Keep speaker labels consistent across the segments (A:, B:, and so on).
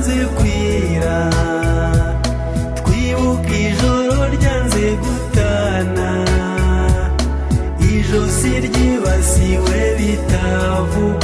A: byanze kwira twibuka ijoro ryanze gutana ijosi ryibasiwe bitavugwa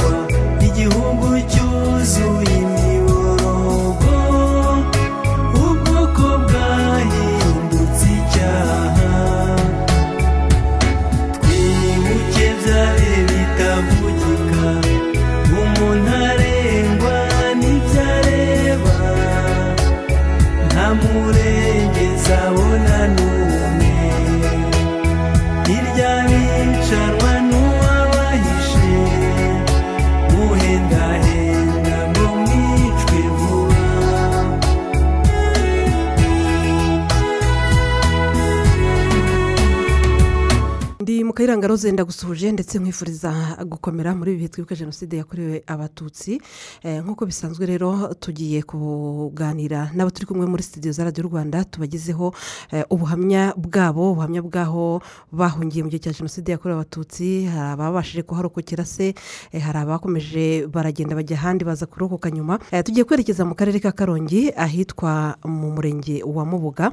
B: roze ndagusuhuje ndetse nkwifuriza gukomera muri ibi bihe twibuka jenoside yakorewe abatutsi. Eh, nk'uko bisanzwe rero tugiye kuganira n'abo turi kumwe muri studio za radiyo rwanda tubagezeho eh, ubuhamya bwabo ubuhamya bw'aho bahungiye mu gihe cya jenoside yakorewe abatutsi. Hari ababashije kuharokokera se eh, hari abakomeje baragenda bajya ahandi baza kurokoka nyuma. Tugiye kwerekeza mu karere ka karongi ahitwa mu murenge wa mubuga.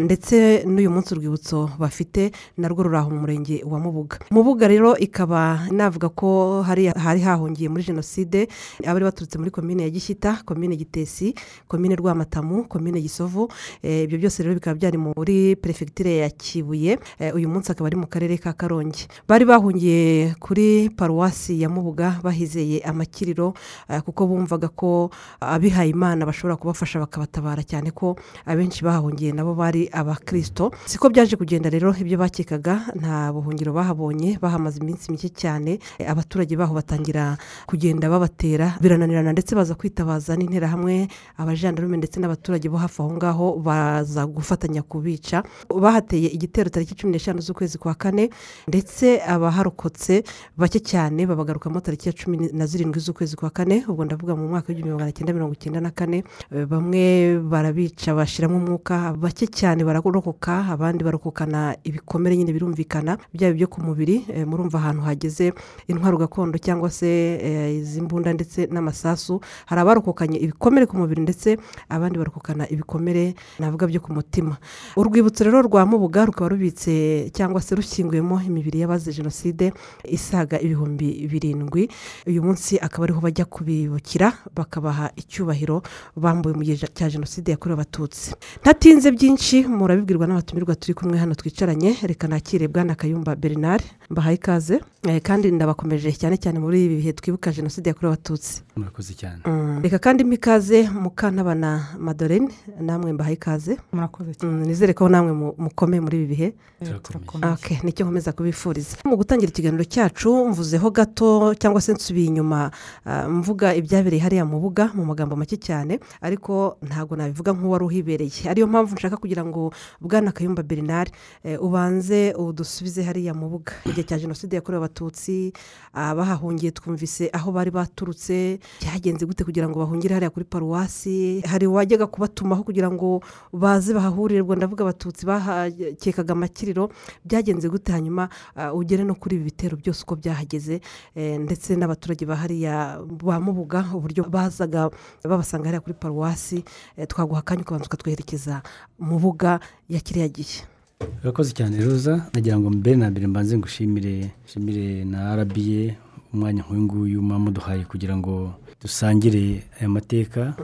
B: Ndetse n'uyu munsi urwibutso bafite narwo ruri aho mu murenge wa mubuga. Mubuga rero ikaba navuga ko hari hari hahungiye muri jenoside abari baturutse muri komine ya gishyita komine gitesi komine rwamatamu komine gisovu. Eh, ibyo byose rero bikaba byari muri perefegitire ya kibuye. Eh, uyu munsi akaba ari mu karere ka karongi. Bari bahungiye kuri paruwasi ya mubuga bahizeye amakiriro eh, kuko bumvaga ko abihaye imana bashobora kubafasha bakabatabara cyane ko abenshi bahahungiye nabo bari abakirisito siko byaje kugenda rero ibyo bakekaga nta buhungiro bahabonye bahamaze iminsi mike cyane Eh, abaturage baho batangira kugenda babatera birananirana ndetse baza kwitabaza n'interahamwe abajandarume ndetse n'abaturage bo hafi aho ngaho baza gufatanya kubica. Bahateye igitero tariki cumi n'eshanu z'ukwezi kwa kane ndetse abaharokotse bake cyane babagarukamo tariki ya cumi na zirindwi z'ukwezi kwa kane ubwo ndavuga mu mwaka w'igihumbi magana cyenda mirongo icyenda na kane. Eh, bamwe barabica bashyiramo umwuka bake cyane bararokoka abandi barokokana ibikomere nyine birumvikana byaba ibyo ku mubiri eh, murumva ahantu hageze intwaro gakondo cyangwa se eh, izi mbunda ndetse n'amasasu. Hari abarokokanye ibikomere ku mubiri ndetse abandi barokokana ibikomere navuga byo ku mutima. Urwibutso rero rwa mubuga rukaba rubitse cyangwa se rushyinguyemo imibiri y'abazize jenoside isaga ibihumbi birindwi. Uyu munsi akaba ariho bajya kubibukira bakabaha icyubahiro bambuwe mu gihe cya jenoside yakorewe abatutsi. Ntatinze byinshi murabibwirwa n'abatumirwa turi kumwe hano twicaranye. Reka nakire bwana kayumba bernard. her. Mbahaye ikaze Eh, kandi ndabakomeje cyane cyane muri ibi bihe twibuka jenoside yakorewe abatutsi.
C: Murakoze cyane.
B: Mm. reka kandi mpa ikaze mukantabana madorene namwe mbahaye ikaze.
D: Murakoze cyane.
B: Mm, nizere ko namwe mu- mukomeye muri ibi bihe.
D: Eh,
C: Turakomeye.
D: turakomeye
B: Okay, ni cyo nkomeza kubifuriza. Mu gutangira ikiganiro cyacu mvuzeho gato cyangwa se nsubiye inyuma ah, mvuga ibyabereye hariya mu buga mu magambo make cyane ariko ntabwo nabivuga nk'uwari uhibereye. Ariyo mpamvu nshaka kugira ngo bwana kayumba bernard eh, ubanze udusubize hariya mu buga. Igihe cya jenoside yakorewe abatutsi ah, bahahungiye twumvise aho bari baturutse byagenze gute kugira ngo bahungire hariya kuri paruwasi? Hari uwajyaga kubatumaho kugira ngo baze bahahurire? Ndavuga abatutsi bahakekaga amakiriro byagenze gute? Hanyuma ah, ugere no kuri ibi bitero byose uko byahageze eh, ndetse n'abaturage ba hariya ba mubuga uburyo bazaga babasanga hariya kuri paruwasi eh, twaguha akanya ukabanza ukatwerekeza mu buga ya kiriya gihe.
C: Urakoze cyane roza nagira ngo mbere na mbere mbanze ngushimire nshimire na arabiye umwanya nk'uyu nguyu muba muduhaye kugira ngo dusangire aya mateka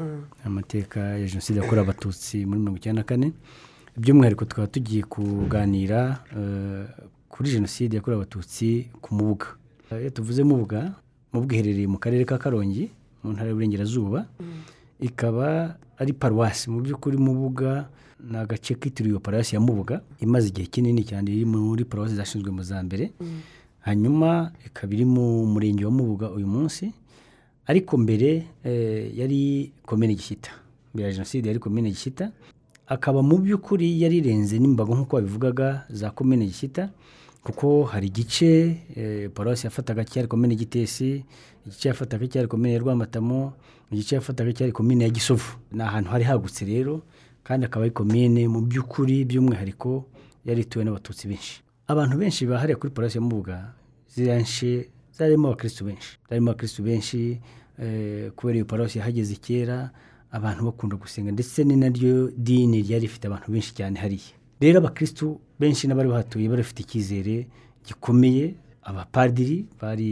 C: amateka ya jenoside yakorewe abatutsi muri mirongo icyenda na kane. By'umwihariko tukaba tugiye kuganira eh, kuri jenoside yakorewe abatutsi ku mubuga. Eh, iyo tuvuze mubuga mubuga iherereye mu karere ka karongi mu ntara y'uburengerazuba ikaba ari paruwasi. Mu by'ukuri mubuga ni agace kitiriwe paruwasi ya mubuga imaze igihe kinini cyane iri muri paruwasi zashinzwe mu za mbere. Hanyuma ikaba iri mu murenge wa mubuga uyu munsi. Ariko mbere eh, yari komine gishyita mbere ya jenoside yari komine gishyita akaba mu by'ukuri yarirenze n'imbago nk'uko babivugaga za komine gishyita kuko hari igice eh, paruwasi yafataga cyari komine gitesi igice yafataga cyari komine ya rwamatamu igice yafataga cyari komine ya gisovu. Ni ahantu hari hagutse rero kandi akaba ari komine mu by'ukuri by'umwihariko yari ituwe n'abatutsi benshi. Abantu benshi bahariye kuri paruwasi ya mubuga ziranshe zarimo abakirisitu benshi. Zarimo abakirisitu benshi eh, kubera iyo paruwasi yahageze kera abantu bakunda gusenga ndetse ni naryo dini ryari rifite abantu benshi cyane hariya. Rero abakirisitu benshi n'abari bahatuye bari bafite icyizere gikomeye abapadiri bari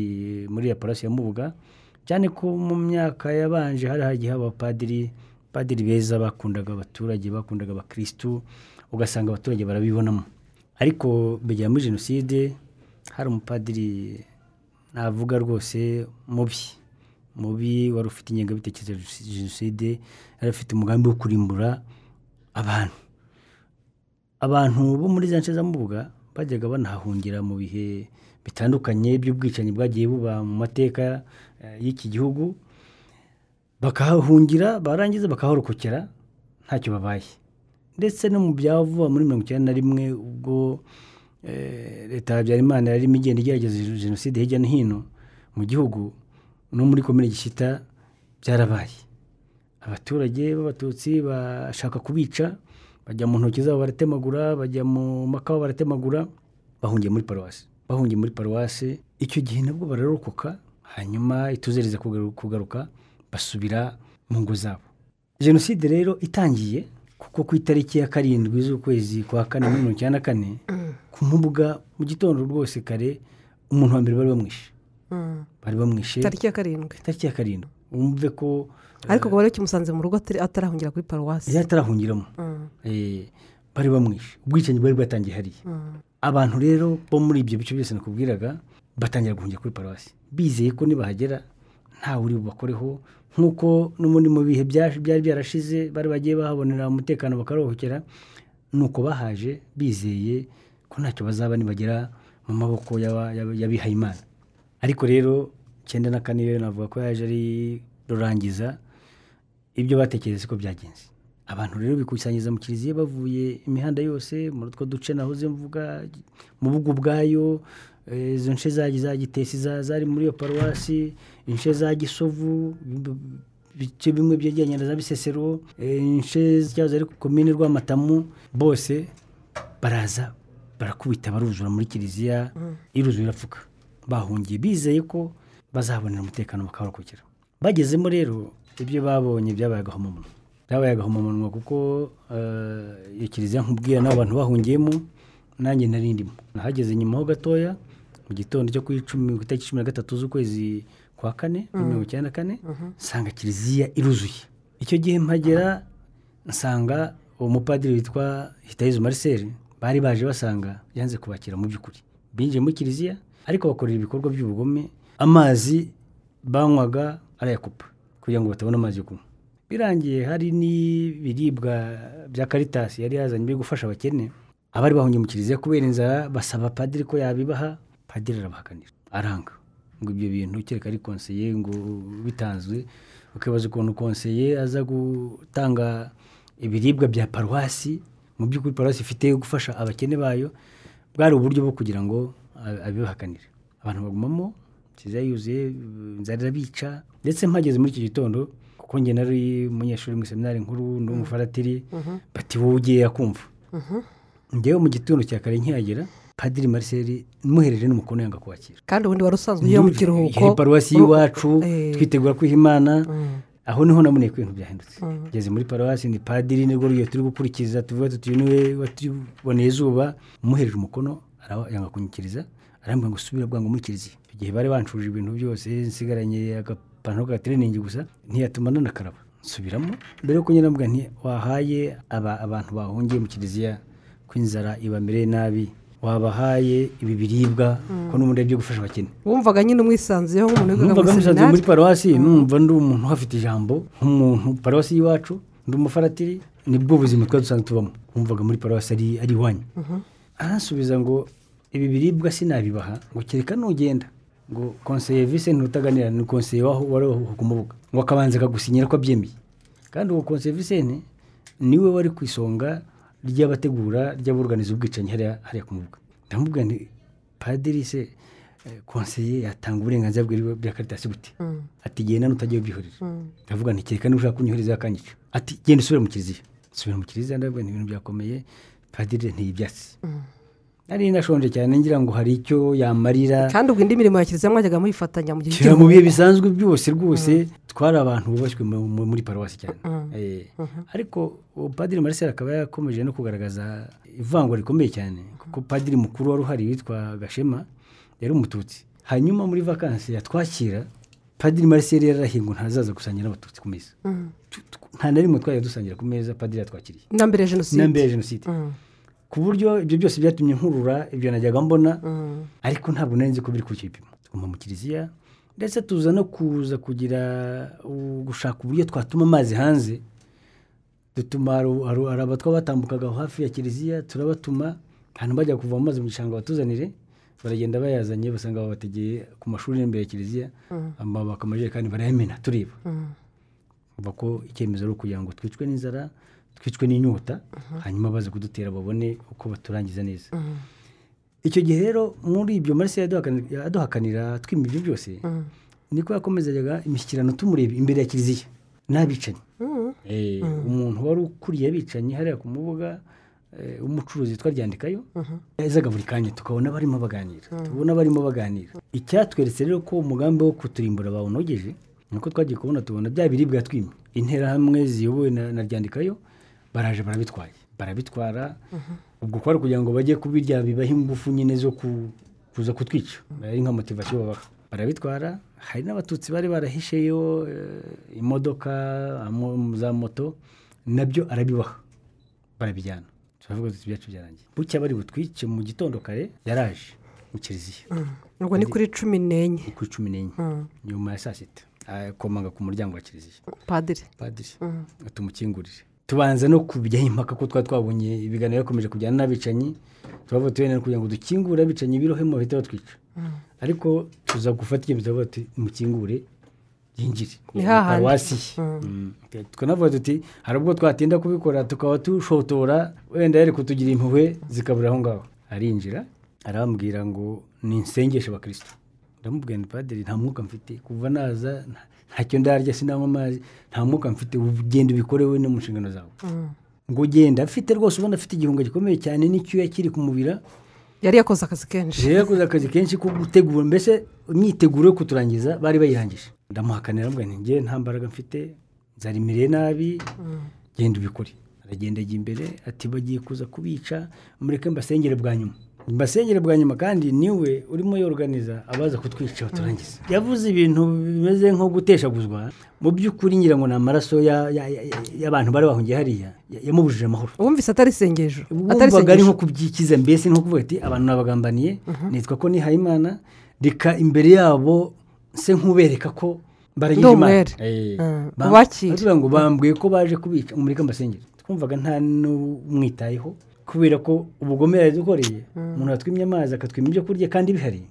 C: muri ya parasi ya mubuga cyane ko mu myaka yabanje hari hagiye haba abapadiri padiri beza bakundaga abaturage bakundaga abakirisitu ugasanga abaturage barabibonamo. Ariko begera muri jenoside hari umupadiri navuga rwose mubi. Mubi wari ufite ingengabitekerezo ya jenoside yari afite umugambi wo kurimbura abantu. Abantu bo muri za nce za mubuga bajyaga banahahungira mu bihe bitandukanye by'ubwicanyi bwagiye buba mu mateka eh, y'iki gihugu. Bakahahungira barangiza bakahorokokera ntacyo babaye. Ndetse no mu bya vuba muri mirongo icyenda na rimwe ubwo eh, leta ya habyarimana yarimo igenda igerageza jenoside hirya no hino mu gihugu no muri komine gishyita byarabaye. Abaturage b'abatutsi bashaka kubica bajya mu ntoki zabo baratemagura bajya mu makawa baratemagura bahungiye muri paruwasi bahungiye muri paruwasi icyo gihe nabwo bararokoka hanyuma ituzereza kugaru- kugaruka basubira mu ngo zabo. Jenoside rero itangiye kuko ku itariki ya karindwi z'ukwezi kwa kane mirongo icyenda na kane ku mbuga mu gitondo rwose kare umuntu wa mbere bari bamwishe. Bari bamwishe
B: tariki ya karindwi.
C: Tariki ya karindwi. Wumve ko
B: ariko ngo wari ukimusanze mu rugo atarahungira kuri paruwasi
C: yari atarahungiramo.
B: Mm.
C: Eh, bari bamwishe. Ubwicanyi bwari bwatangiye hariya.
B: Mm.
C: abantu rero bo muri ibyo bice byose nakubwiraga batangira guhungira kuri paruwasi bizeye ko nibahagera ntawe uri bubakoreho nk'uko n'ubundi mu bihe bya- byari byarashize bari bagiye bahabonera umutekano bakarohokera nuko bahaje bizeye ko ntacyo bazaba nibagera mu maboko y'aba- y'aba- y'abihaye imana. Ariko rero icyenda na kane rero navuga ko yaje ari rurangiza ibyo batekereza ko byagenze. Abantu rero bikusanyiriza mu kiliziya bavuye imihanda yose muri utwo duce nahoze mvuga mu bugu bwayo eh, izo nce za gitesi za- zari muri iyo paruwasi inshe za gisovu ibice bimwe byegeranye na za bisesero eh, inshe zazo zari ku komine rwamatamu bose baraza barakubita baruzura muri kiliziya iruzuye irapfuka. Bahungiye bizeye ko bazahabonera umutekano bakaharokokera bagezemo rero ibyo babonye byabaye agahomamunwa byabaye agahomamunwa kuko eh, iyo kiliziya nkubwira n'abo bantu bahungiyemo nanjye nari ndimo. Nahageze nyuma ho gatoya mu gitondo cyo ku icumi ku itariki cumi na gatatu z'ukwezi kwa kane muri mirongo icyenda na kane nsanga kiliziya iruzuye. Icyo gihe mpagera nsanga uwo mupadiri witwa hitayizu marcel bari baje basanga yanze kubakira mu by'ukuri. Binjiye muri kiliziya ariko bakorera ibikorwa by'ubugome amazi banywaga arayakupa kugira ngo batabona amazi yo kunywa. Birangiye hari n'ibiribwa bya karitasi yari yazanye byo gufasha abakene abari bahungiye mu kiliziya kubera inzara basaba padiri ko yabibaha padiri arabahakanira aranga. Ngo ibyo bintu kereka ari konseye ngo bitanzwe ukibaza ukuntu konseye aza gutanga ibiribwa bya paruwasi mu by'ukuri paruwasi ifite gufasha abakene bayo bwari uburyo bwo kugira ngo abibahakanire. Abantu bagumamo kiliziya yuzuye inzara irabica ndetse mpageze muri iki gitondo kuko njye nari umunyeshuri mu seminari nkuru ndi umufaratiri bati wowe ugiye akumva njyewe mu gitondo cya kare nkihagera padiri marcel muhereje n'umukono yanga kwakira.
B: Kandi ubundi wari usanzwe ugiye mu kiruhuko
C: Iyi paruwasi y'iwacu
B: Eh.
C: twitegura kwiha imana.
B: Mm.
C: aho ni ho naboneye ko ibintu byahindutse. Ngeze muri paruwasi ni padiri ni bwo rugero turi gukurikiza tuvuga tuti ni we watuboneye izuba. Muhereje umukono yanga kunyikiriza arambwira ngo subira bwangu muri kiliziya icyo gihe bari bancuje ibintu byose nsigaranye agapantaro ka tiriningi gusa ntiyatuma nanakaraba. Nsubiramo mbere yo kunyura mvuga nti wahaye aba abantu bahungiye mu kiliziya ko inzara ibamereye nabi. Wabahaye ibi biribwa ko n'ubundi ari byo gufasha abakene.
B: Wumvaga nyine umwisanzuyeho nk'umuntu wigaga muri
C: musanze muri
B: seminari
C: paruwasi numva ndi umuntu uhafite ijambo nk'umuntu paruwasi y'iwacu ndi umufaratiri ni bwo buzima twari dusanzwe tubamo. Wumvaga muri paruwasi ari iwanyu aransubiza ngo ibi biribwa sinabibaha ngo kereka nugenda. Ngo konseye vise ntutaganira ni konseye wari aho ku mubuga ngo akabanza akagusinyira ko abyemeye. Kandi uwo konseye visene ni we wari ku isonga ry'abategura ry'abuganiza ubwicanyi hariya ku mubuga ndamubwira nti padiri se eh, konseye yatanga uburenganzira bwe bwa karitasi gute? Ati genda nutagiye ubyihorera ndavuga nti kereka niba ushaka kunyohereza akanyica ati genda usubire mu kiliziya. Nsubira mu kiliziya ndabwira nti ibintu byakomeye padiri nteye ibyatsi nari nashonje cyane ngira ngo hari icyo yamarira.
B: Kandi ubwo indi mirimo ya kiliziya mwajyaga muyifatanya mu gihe
C: kera mu bihe bisanzwe byose rwose twari abantu bubashywe mu- mu- muri paruwasi cyane. Eh, ariko padiri marisela akaba yakomeje no kugaragaza ivangwa rikomeye cyane kuko padiri mukuru wari uhari witwa gashema yari umututsi. Hanyuma muri vakansi yatwakira padiri marisela yararahiye ngo ntazaza gusangira n'abatutsi ku meza tu- nta na rimwe twajya dusangira ku meza padiri yatwakiriye.
B: Na mbere ya jenoside.
C: Ku buryo ibyo byose byatumye nkurura ibyo najyaga mbona ariko ntabwo nari nzi ko biri ku kipimo tuguma mu kiliziya ndetse tuza no kuza kugira gushaka uburyo twatuma amazi hanze. Dutuma hari abatwa batambukaga hafi ya kiliziya turabatuma ahantu bajya kuvoma amazi mu gishanga batuzanire baragenda bayazanye basanga babategeye ku mashuri n'imbere ya kiliziya amabaka amajerekani barayamena tureba kuva ko icyemezo ari ukugira ngo twicwe n'inzara twicwe n'inyota hanyuma baze kudutera babone uko baturangiza neza. Icyo gihe rero muri ibyo marisi yaduhakani- yaduhakanira twima ibyo byose niko yakomezaga imishyikirano tumureba imbere ya kiliziya. N'abicanyi Eh, umuntu wari ukuriye abicanyi hariya ku mubuga eh, w'umucuruzi witwa ryandikayo yazaga buri kanya tukabona barimo baganira tubona barimo baganira. Icyatweretse rero ko umugambi wo kuturimbura bawunogeje nuko twagiye kubona tubona bya biribwa twimye. Interahamwe ziyobowe na ryandikayo baraje barabitwaye barabitwara ubwo kwari kugira ngo bajye kubirya bibaha ingufu nyine zo ku- kuza kutwica. Ari nka motivasiyo babaha. Barabitwara hari n'abatutsi bari barahisheyo eh, imodoka za moto na byo arabibaha. Barabijyana. Turavuga tuti ibyacu byarangiye. Bucya bari butwice mu gitondo kare yaraje mu kiliziya.
B: Ubwo ni kuri cumi n'enye.
C: Ni kuri cumi n'enye. Nyuma ya saa sita akomanga ku muryango wa kiliziya.
B: Padiri.
C: Padiri. Tumukingurire tubanza no kubijyaho impaka ko twari twabonye ibiganiro bikomeje kujyana n'abicanyi turavuga tuwene kugira ngo dukingure abicanyi birohemo bahita batwica. Ariko tuza gufata icyemezo tuti mukingure yinjire
B: Ni hahandi.
C: paruwasi ye Mm. tukanavuga tuti hari ubwo twatinda kubikora tukaba tushotora wenda yari kutugira impuhwe zikabura aho ngaho. Arinjira arambwira ngo ninsengeshe abakristo ndamubwira nti padiri nta mwuka mfite kuva naza ntacyo ndarya sinanywa amazi. Nta mwuka mfite ugenda ubikore we no mu nshingano zawe. Ngo ugenda afite rwose ubona afite igihunga gikomeye cyane n'icyuya kiri kumubira
B: yari yakoze akazi kenshi.
C: Rero yakoze akazi kenshi ko gutegura mbese imyiteguro yo kuturangiza bari bayirangije ndamuhakanira aramubwira nti njye nta mbaraga mfite nzarimiriye nabi genda ubikore. Aragenda ajya imbere ati bagiye kuza kubica mureke mbasengere bwa nyuma. Mbasengere bwa nyuma kandi ni we urimo yoruganiza abaza kutwica baturangiza yavuze ibintu bimeze nko guteshaguzwa mu by'ukuri ngira ngo ni amaraso ya- ya- ya- ya- y'abantu bari bahungiye hariya ya- yamubujije amahoro.
B: Wumvise atari isengesho? Atari
C: wumvaga ari nko kubyikiza mbese nko kuvuga ati abantu nabagambaniye nitwa ko nihaye imana reka imbere yabo se nk'ubereka ko baragize
B: Ndi
C: imana. baravuga ngo bambwiye ko baje kubica umurika mbasengere twumvaga nta n'umwitayeho. Kubera ko ubugome yaradukoreye umuntu watwimye amazi akatwima ibyo kurya kandi bihari.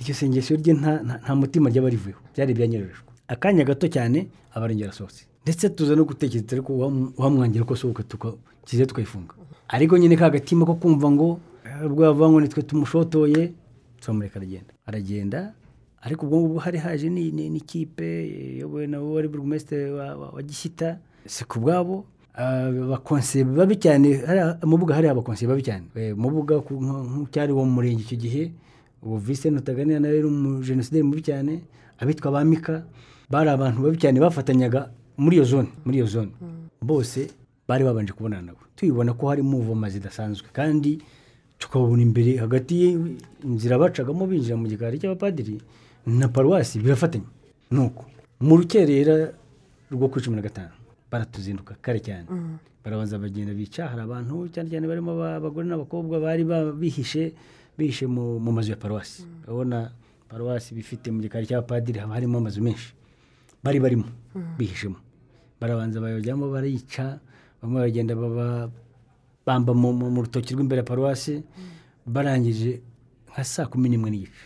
C: Iryo sengesho rye nta, mutima ryaba rivuyeho. Byari ibyanyerejwe akanya gato cyane abarengera asohotse. Ndetse tuza no gutekereza ariko uhamwangira ko asohoka tukize tukayifunga. Ariko nyine ka gatima ko kumva ngo eh, yavuga ngo nitwe tumushotoye turamureka aragenda. Aragenda ariko ubwo ngubwo hari haje ni- ni- n'ikipe iyobowe na wari burugumesitiri wa gishyita si ku bwabo ah, abakonseye babi cyane mu buga hari abakonseye babi cyane Eh, mu buga ku- nk- nk'cyari wo mu murenge icyo gihe ubu vise nutaganira nawe yari umujenosideri mubi cyane abitwa ba mika bari abantu babi cyane bafatanyaga muri iyo zone muri iyo zone. Bose bari babanje kubonana nabo. Tubibona ko harimo uvoma zidasanzwe. Kandi tukabona imbere hagati y'inzira bacagamo binjira mu gikari cy'abapadiri na paruwasi birafatanya nuko mu rukerera rwo kuri cumi na gatanu. Baratuzinduka kare cyane. Barabanza bagenda bica hari abantu cyane cyane barimo aba- abagore n'abakobwa bari ba- bihishe bihishe mu mazu ya paruwasi urabona paruwasi bifite mu gikari cy'abapadiri haba harimo amazu menshi. Bari barimo bihishemo barabanza bayajyamo barica bamwe baragenda baba bamba mu, rutoki rw'imbere ya paruwasi barangije nka saa kumi n'imwe n'igice.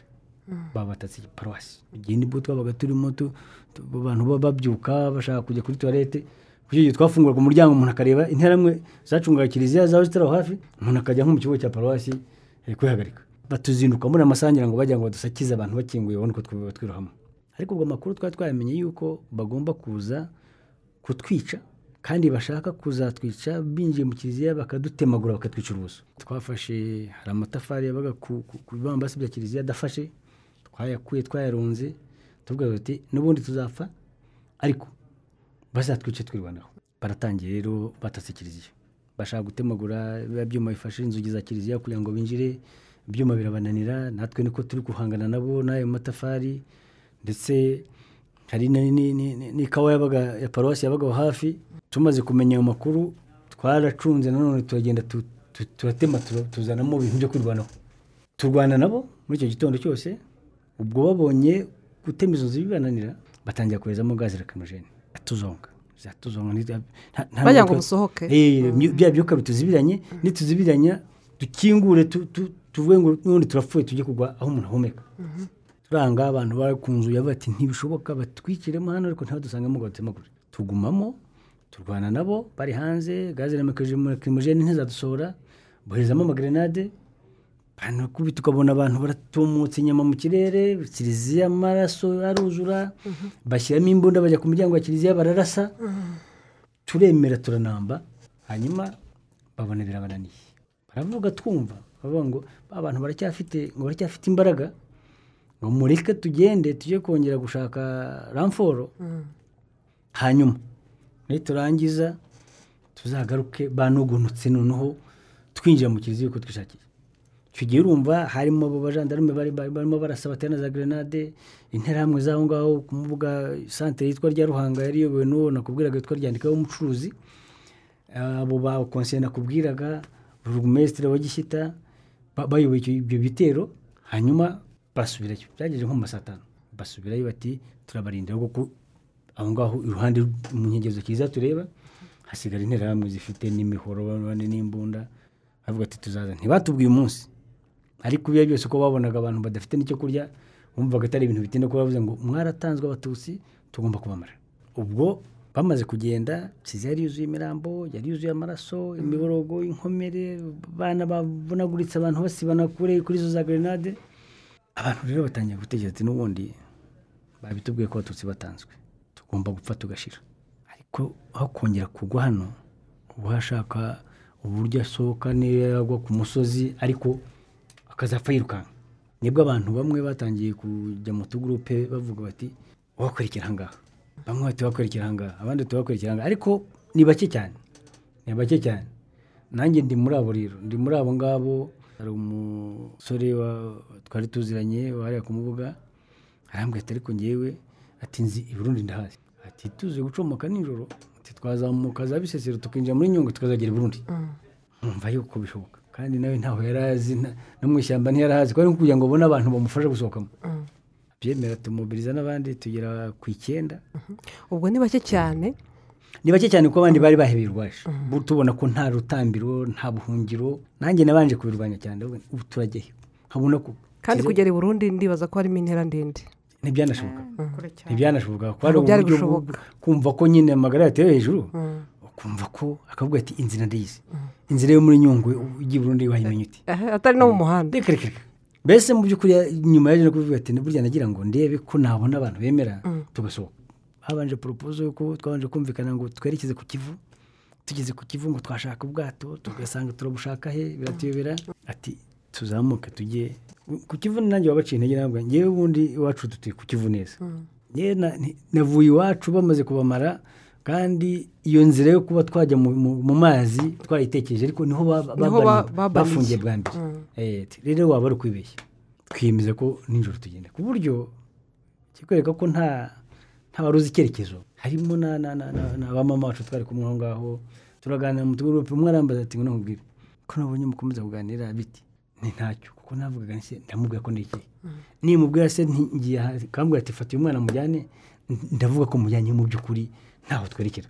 C: Babatatse paruwasi igihe ni bwo twabaga turimo tu- tu- abantu baba babyuka bashaka kujya kuri tuwarete kuko igihe twafunguraga umuryango umuntu akareba interamwe zacungaga kiliziya zaho zitari aho hafi umuntu akajya nko mu kigo cya paruwasi eh, kwihagarika. Batuzinduka muri amasangira ngo bajya ngo badusakize abantu bakinguye ubone uko twi- batwirohamo ariko ubwo amakuru twari twayamenye yuko bagomba kuza kutwica kandi bashaka kuzatwica binjiye mu kiliziya bakadutemagura bakatwica ubuso twafashe hari amatafari yabaga ku bibambasi bya kiliziya adafashe twayakuye twayarunze tuvuga tuti n'ubundi tuzapfa? Ariko bazatwice twirwanaho baratangiye rero batatse kiliziya. Bashaka gutemagura biba byuma bifashe inzugi za kiliziya kugira ngo binjire ibyuma birabananira natwe niko turi guhangana nabo n'ayo matafari ndetse hari ni- ni- ni- ni- n'ikawa ya paruwasi yabaga hafi. Tumaze kumenya ayo makuru twaracunze nanone turagenda tu- tu- turatema tura- tuzanamo ibintu byo kwirwanaho turwana nabo muri icyo gitondo cyose ubwo babonye gutema izo nzu bibananira batangira koherezamo gaze lakamojene atuzonga zatuzonga nta
B: Bagira ngo musohoke.
C: Eh, bya- bya byuka bituzibiranye nituzibiranya dukingure tu- tu- tuvuge ngo n'ubundi turapfuye tujye kugwa aho umuntu ahumeka. Turanga abantu bari ku nzu yavuga ati ntibishoboka batwikiremo hano ariko ntibadusangemo ngo batemagure tugumamo turwana nabo bari hanze gaze lakamojene ntizadusohora boherezamo amagrenade kubi tukabona abantu baratumutse inyama mu kirere kiliziya amaraso aruzura bashyiramo imbunda bajya ku miryango ya kiliziya bararasa. Turemera turanamba hanyuma babona birabananiye. Baravuga twumva bavuga ngo ba bantu baracyafite ngo baracyafite imbaraga ngo mureke tugende tujye kongera gushaka ramforo hanyuma niturangiza tuzagaruke banugunutse noneho twinjira mu kiliziya uko twishakiye icyo urumva harimo abo bajandarume bari bari- barimo barasa batera na za grenade interahamwe z'aho ngaho ku mbuga santere yitwa rya ruhanga yari iyobowe n'uwo nakubwiraga yitwa ryandikaho umucuruzi. Abo ba konseye nakubwiraga burugumesitiri wa gishyita ba- bayoboye ibyo bitero hanyuma basubirayo. Byagejeje nko mu ma saa tanu basubirayo bati turabarindira kuko aho ngaho iruhande mu nkengero za kiliziya tureba hasigara interahamwe zifite n'imihoro n'imbunda bavuga ati tuzaza. Ntibatubwiye umunsi. Ariko ibyo byose uko babonaga abantu badafite n'icyo kurya bumvaga atari ibintu bitinda kuba bavuze ngo mwaratanzwe abatutsi tugomba kubamara. Ubwo bamaze kugenda kiliziya yari yuzuye imirambo yari yuzuye amaraso imiborogo inkomere abana bavunaguritse abantu basibana kure kuri izo za grenade. Abantu rero batangiye gutekereza ati n'ubundi babitubwiye ko abatutsi batanzwe. Tugomba gupfa tugashira. Ariko aho kongera kugwa hano uba hashaka uburyo asohoka niyo yagwa ku musozi ariko akazapfa yirukanka ni bwo abantu bamwe batangiye kujya mu tugurupe bavuga bati wakorera ahangaha bamwe bati wakorera ahangaha abandi bati wakorera ahangaha ariko ni bake cyane. Ni bake cyane. Nanjye ndi muri abo rero. Ndi muri abo ngabo. Hari umusore wa- twari tuziranye wariya kumuvuga. Arambwira ati ariko ngewe ati nzi i Burundi ndahazi. Ati tuzi gucomoka nijoro. Ati twazamuka za bisesero tukinjira muri nyungwe tukazagera i Burundi. Nkumva yuko bishoboka. Kandi nawe ntaho yari azi no mu ishyamba ntiyari azi ko ari kugira ngo abone abantu bamufasha gusohokamo. Byemera tumubiriza n'abandi tugera ku icyenda.
B: Ubwo ni bake cyane.
C: Ni bake cyane kuko abandi bari bahebeye urwaje Bu- tubona ko nta rutambiro nta buhungiro. Nanjye nabanje kubirwanya cyane ubu turajyayo nkabona ko
B: kandi kugera i burundi ndibaza ko harimo intera ndende.
C: Ntibyanashoboka.
D: Kure cyane.
C: Ntibyanashoboka. Ko hari uburyo bwo kumva ko nyine amagara yatewe hejuru ukumva ko akavuga ati inzira ndayizi inzira yo muri nyungwe ugiye i burundi wayimenya uti?
B: Eh, atari no mu muhanda.
C: reka reka mbese mu by'ukuri nyuma yaje no kuvuga ati burya nagira ngo ndebe ko nabona abantu bemera tugasohoka. Habanje poropozo yuko twabanje kumvikana ngo twerekeze ku kivu tugeze ku kivu ngo twashaka ubwato tugasanga turabushaka he biratuyobera. Ati tuzamuke tujye. Ku kivu nanjye wabaciye intege ntabwo ngewe ubundi iwacu dutuye ku kivu neza. Ni- navuye iwacu bamaze kubamara kandi iyo nzira yo kuba twajya mu- mazi twayitekereje ariko ni
B: ho
C: bafungiye bwa mbere Eh, ati, rero waba ari ukwibeshya twiyemeza ko nijoro tugenda. Ku buryo kikwereka ko nta nta wari uzi icyerekezo harimo na na na na- na ba mama wacu twari kumwe aho ngaho turaganira mu tugurupe umwe arambaza ati ngo nkubwire. Ko nabonye mukomeza kuganira biti ni ntacyo kuko navugaga nse ndamubwira ko ndekeye nimubwira se nti- ngiye aha? Kambwira ati fata uyu mwana mujyane ndavuga ko mujyanye mu by'ukuri. Ntaho twerekera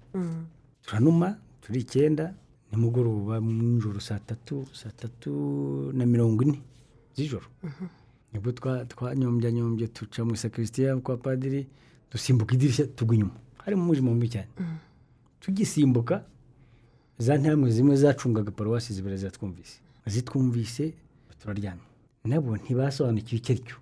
C: turanuma turi icyenda nimugoroba nijoro saa tatu saa tatu na mirongo ine z'ijoro. Nibwo twa- twanyombya nyombye tuca mu isakirisitiya kwa padiri dusimbuka idirishya tugwa inyuma. Harimo umwijima mubi cyane. Tugisimbuka za ntambwe zimwe zacungaga paruwasi zibiri zatwumvise. Zitwumvise turaryamye. Nabo ntibasobanukiwe icyo ari cyo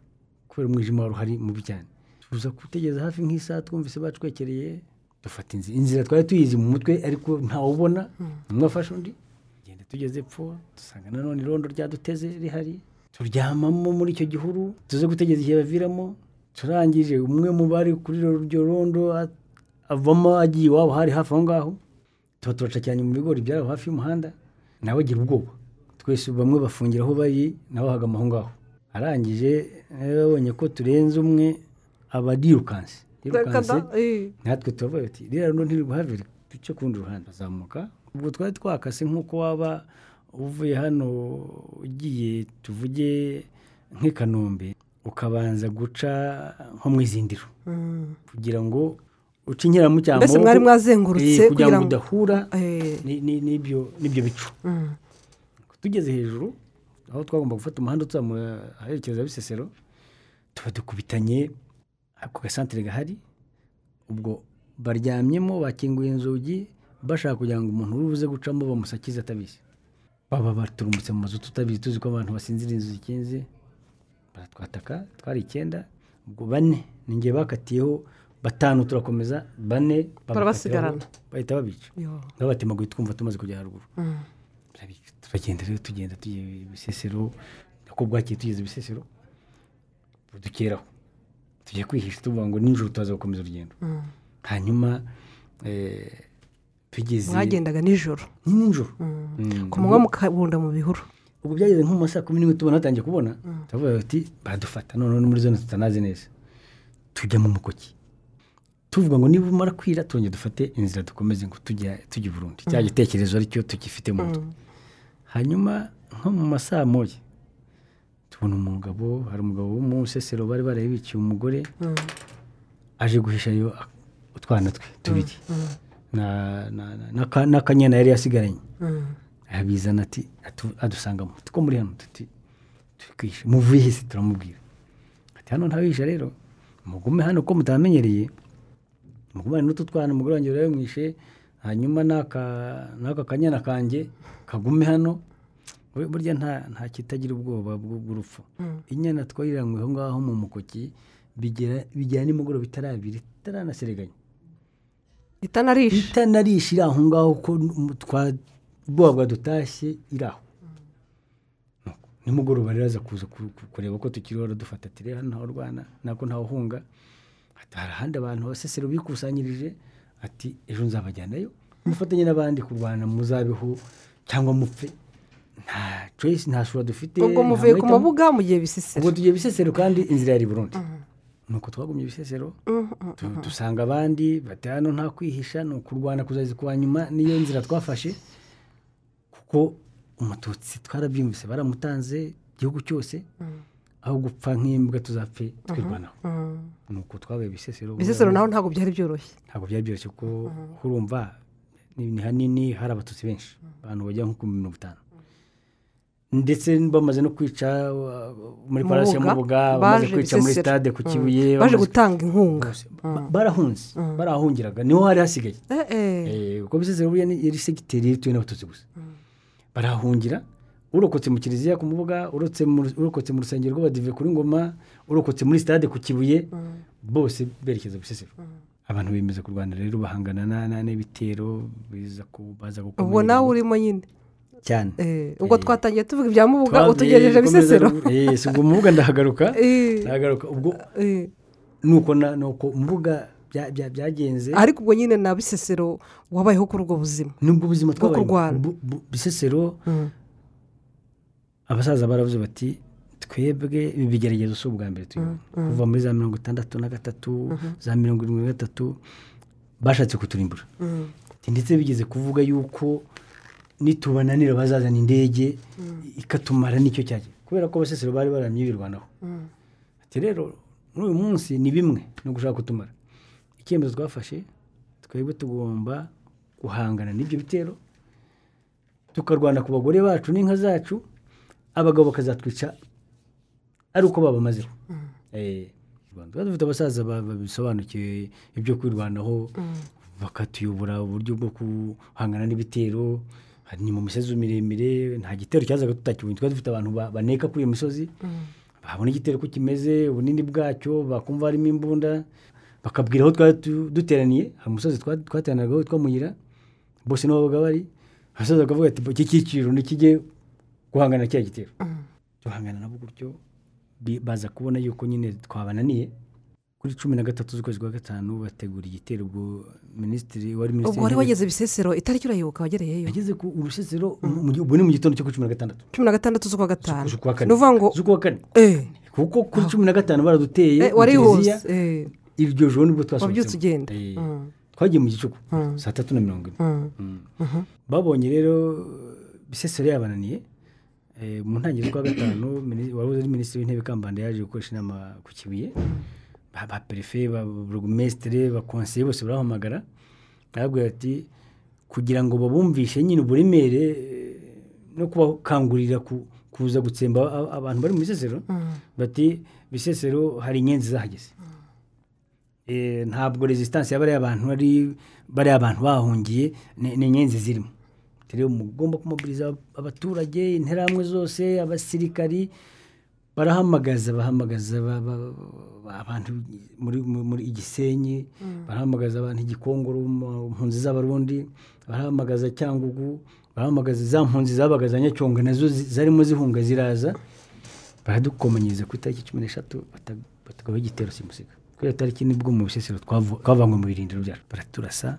C: kubera umwijima wari uhari mubi cyane. Tuza gutegereza hafi nk'isaha twumvise batwekereye dufata inzira twari tuyizi mu mutwe ariko ntawubona. Umwe afashe undi tugenda tugeze epfo dusanga nanone irondo ryaduteze rihari. Turyamamo muri icyo gihuru tuze gutegereza igihe baviramo. Turangije umwe mu bari kuri iryo rondo avamo agiye iwabo hari hafi aho ngaho. Tuba turacakiranye mu bigori byari hafi y'umuhanda nawe agira ubwoba. Twese bamwe bafungira aho bari nawe ahagama aho ngaho. Arangije nawe babonye ko turenze umwe aba yirukanse yirukanse
B: Eh,
C: natwe turavuga ati ririya rundo ntiribuhavire duce ku rundi ruhande azamuka ubwo twari twakase nk'uko waba uvuye hano ugiye tuvuge nk'i kanombe ukabanza guca nko mu izindiro
B: mm.
C: kugira ngo uce inkiramucyamo
B: mbese mwari mwazengurutse
C: kugira
B: kugira
C: ngo udahura
B: Eh,
C: ni- ni- n'ibyo bicu.
B: Mm.
C: tugeze hejuru aho twagomba gufata umuhanda utuzamura aherekeza bisesero tuba dukubitanye ako gasantere gahari ubwo baryamyemo bakinguye inzugi bashaka kugira ngo umuntu uri buze gucamo bamusakize atabizi baba baturumbutse mu mazu tutabizi tuzi ko abantu basinzira inzu zikinze baratwataka twari icyenda ubwo bane ni nge bakatiyeho batanu turakomeza bane
B: Barabasigarana.
C: bahita babica
B: Yo.
C: babatemaguye twumva tumaze kujya haruguru
B: Mm.
C: Turagenda rero tugenda tugiye ibisesero uko bwakiye tugeze ibisesero budukeraho tugiye kwihisha tuvuga ngo nijoro turaza gukomeza urugendo hanyuma tugeze
B: mwagendaga nijoro
C: ni nijoro
B: ku manywa mukabunda mu bihuru
C: ubwo byageze nko mu ma saa kumi n'imwe tubona hatangiye kubona turavuga bati baradufata noneho muri zone tutanazi neza tujya mu mukoki tuvuga ngo niba umara kwira twongere dufate inzira dukomeze ngo tujya tujya i burundi cya gitekerezo ari cyo tukifite mu mutwe hanyuma nko mu ma saa moya tubona umugabo hari umugabo w'umusesero bari barabikiye umugore aje guhisha yo utwana twe tubiri. na- na- na- n'aka- n'akanyana yari yasigaranye.
B: Mm.
C: arabizana ati adusangamo two muri hano tuti muvuye hese turamubwira. Ati hano ntawisha rero mugume hano ko mutamenyereye mugumane n'utu twana umugore wanjye urabimwishe hanyuma n'aka kanyana kanjye kagume hano burya nta nta kitagira ubwoba bw- bw'urupfu inyana twariranywe aho ngaho mu mukoki bigera nimugoroba itarabiri itaranasereganya
B: itanarishe
C: itanarisha iri aho ngaho ko ubwoba bwadutashye iri aho. Nuko nimugoroba rero aza kuza ku- ku- kureba ko tukiriho dufata ati rero hano ntawe urwana nako ntawe uhunga hari ahandi abantu basesero bikusanyirije ati ejo nzabajyanayo mufatanye n'abandi kurwana muzabeho cyangwa mupfe. nta choice nta shura dufite
B: ubwo muvuye ku mabuga mugiye bisesero.
C: Ubwo tugiye bisesero kandi inzira yari i burundi. Nuko twagumye ibisesero tu- dusanga abandi bati hano nta kwihisha ni ukurwana kuzageza ku wa nyuma niyo nzira twafashe. Kuko umututsi twarabyumvise baramutanze igihugu cyose aho gupfa nk'imbwa tuzapfe twirwanaho. Nuko twabaye ibisesero
B: bisesero naho ntabwo byari byoroshye.
C: Ntabwo byari byoroshye kuko urumva ni ni hanini hari abatutsi benshi. Abantu bagera nko ku mirongo itanu. Ndetse bamaze no kwica uh, muri
B: Mu
C: parasi ya
B: Buga,
C: mubuga bamaze kwica muri stade ku
B: Mm.
C: kibuye
B: baje gutanga inkunga.
C: Ba- barahunze barahungiraga. Niho hari hasigaye.
B: Eh, eh.
C: Eh, kuko bisesero buriya ni- segiteri yituwe n'abatutsi gusa. Barahungira urokotse mu kiliziya ku mubuga urokotse mu rusengero rw'abadive kuri ngoma urokotse muri stade ku kibuye bose berekeza bisesero abantu bemeza kurwana rero bahangana na- na- n'ibitero baza gukomeza
B: ubwo nawe urimo nyine?
C: Cyane.
B: Eh, ubwo
C: Eh,
B: twatangiye tuvuga ibya mubuga utugejeje
C: gukomeza
B: bisesero.
C: Eh, si ubwo mubuga ndahagaruka.
B: Eh,
C: ndahagaruka. Ubwo
B: eh.
C: nuko nuko mubuga bya- bya- byagenze.
B: Ariko ubwo nyine na bisesero wabayeho kuri ubwo buzima.
C: Nubwo ubuzima
B: Bwo
C: twabayemo,
B: kurwana.
C: bu- bu- bisesero
B: Mm.
C: abasaza baravuze bati twebwe ibi bigeragezo si ubwa mbere tubibona kuva muri za mirongo itandatu na gatatu za mirongo irindwi na gatatu bashatse kuturimbura. Ndetse bigeze kuvuga yuko nitubananira bazazana indege ikatumara n'icyo cyagiye kubera ko abasesero bari baramye birwanaho
B: Mm.
C: ati rero muri uyu munsi ni bimwe no gushaka kutumara. Icyemezo twafashe twebwe tugomba guhangana n'ibyo bitero tukarwana ku bagore bacu n'inka zacu abagabo bakazatwica ari uko babamazeho Eh, u Rwanda tuba dufite abasaza ba- babisobanukiwe ibyo kwirwanaho bakatuyobora uburyo bwo guhangana n'ibitero hari ni mu misozi miremire nta gitero cyazaga tutakibonye twari dufite abantu ba- baneka kuri iyo misozi. Babona igitero ko kimeze ubunini bwacyo bakumva harimo imbunda. Bakabwira aho twari duteraniye hari umusozi twa- twateranagaho witwa muyira bose nibo babaga bari. Abasaza bakavuga ati iki cyiciro nikijye guhangana na cya gitero? Duhangana nabo gutyo baza kubona yuko nyine twabananiye. Kuri cumi na gatatu z'ukwezi kwa gatanu bategura igitero ubwo minisitiri wari minisitiri
B: wari wageze bisesero itariki urayibuka wagereyeyo?
C: Yageze ku urusesero mu gihe- ubu ni mu gitondo cyo kuri cumi na gatandatu.
B: Cumi na gatandatu z'ukwa gatanu. Ni ukuvuga ngo
C: z'ukwa kane.
B: Eh,
C: kuko kuri cumi na gatanu baraduteye
B: eh, wari hose eh,
C: iryo joro ni bwo
B: wabyutse
C: twasohotsemo
B: ugenda Mm,
C: twagiye mu gicuku
B: Mm.
C: saa tatu na mirongo ine.
B: Mm,
C: Mm.
B: mhm.
C: babonye rero bisesero yabananiye mu ntangiriro z'ukwa gatanu wari ari minisitiri w'intebe kambanda yaje gukoresha inama ku kibuye. Ba perefe ba burugumesitire ba konseye bose barahamagara. Arabwira ati kugira ngo babumvishe nyine uburemere no kubakangurira ku- kuza gutsemba abantu bari mu bisesero. Bati bisesero hari inyenzi zahageze. Eh, ntabwo resistance ya bariya bantu ari bariya bantu bahungiye ni ni inyenzi zirimo. Rero mugomba kumubwiriza abaturage interahamwe zose abasirikari barahamagaza bahamagaza ba- ba- ba- abantu muri mu- muri igisenyi barahamagaza abantu igikongoro mu mpunzi z'abarundi barahamagaza cyangugu barahamagaza za mpunzi zabaga za nyacyonga na zo zarimo zihunga ziraza. Baradukomanyiriza ku itariki cumi n'eshatu bata- batagabaho igitero simusiga. Kuri iyo tariki ni bwo mu bisesero twavanywe mu birindiro byacu baraturasa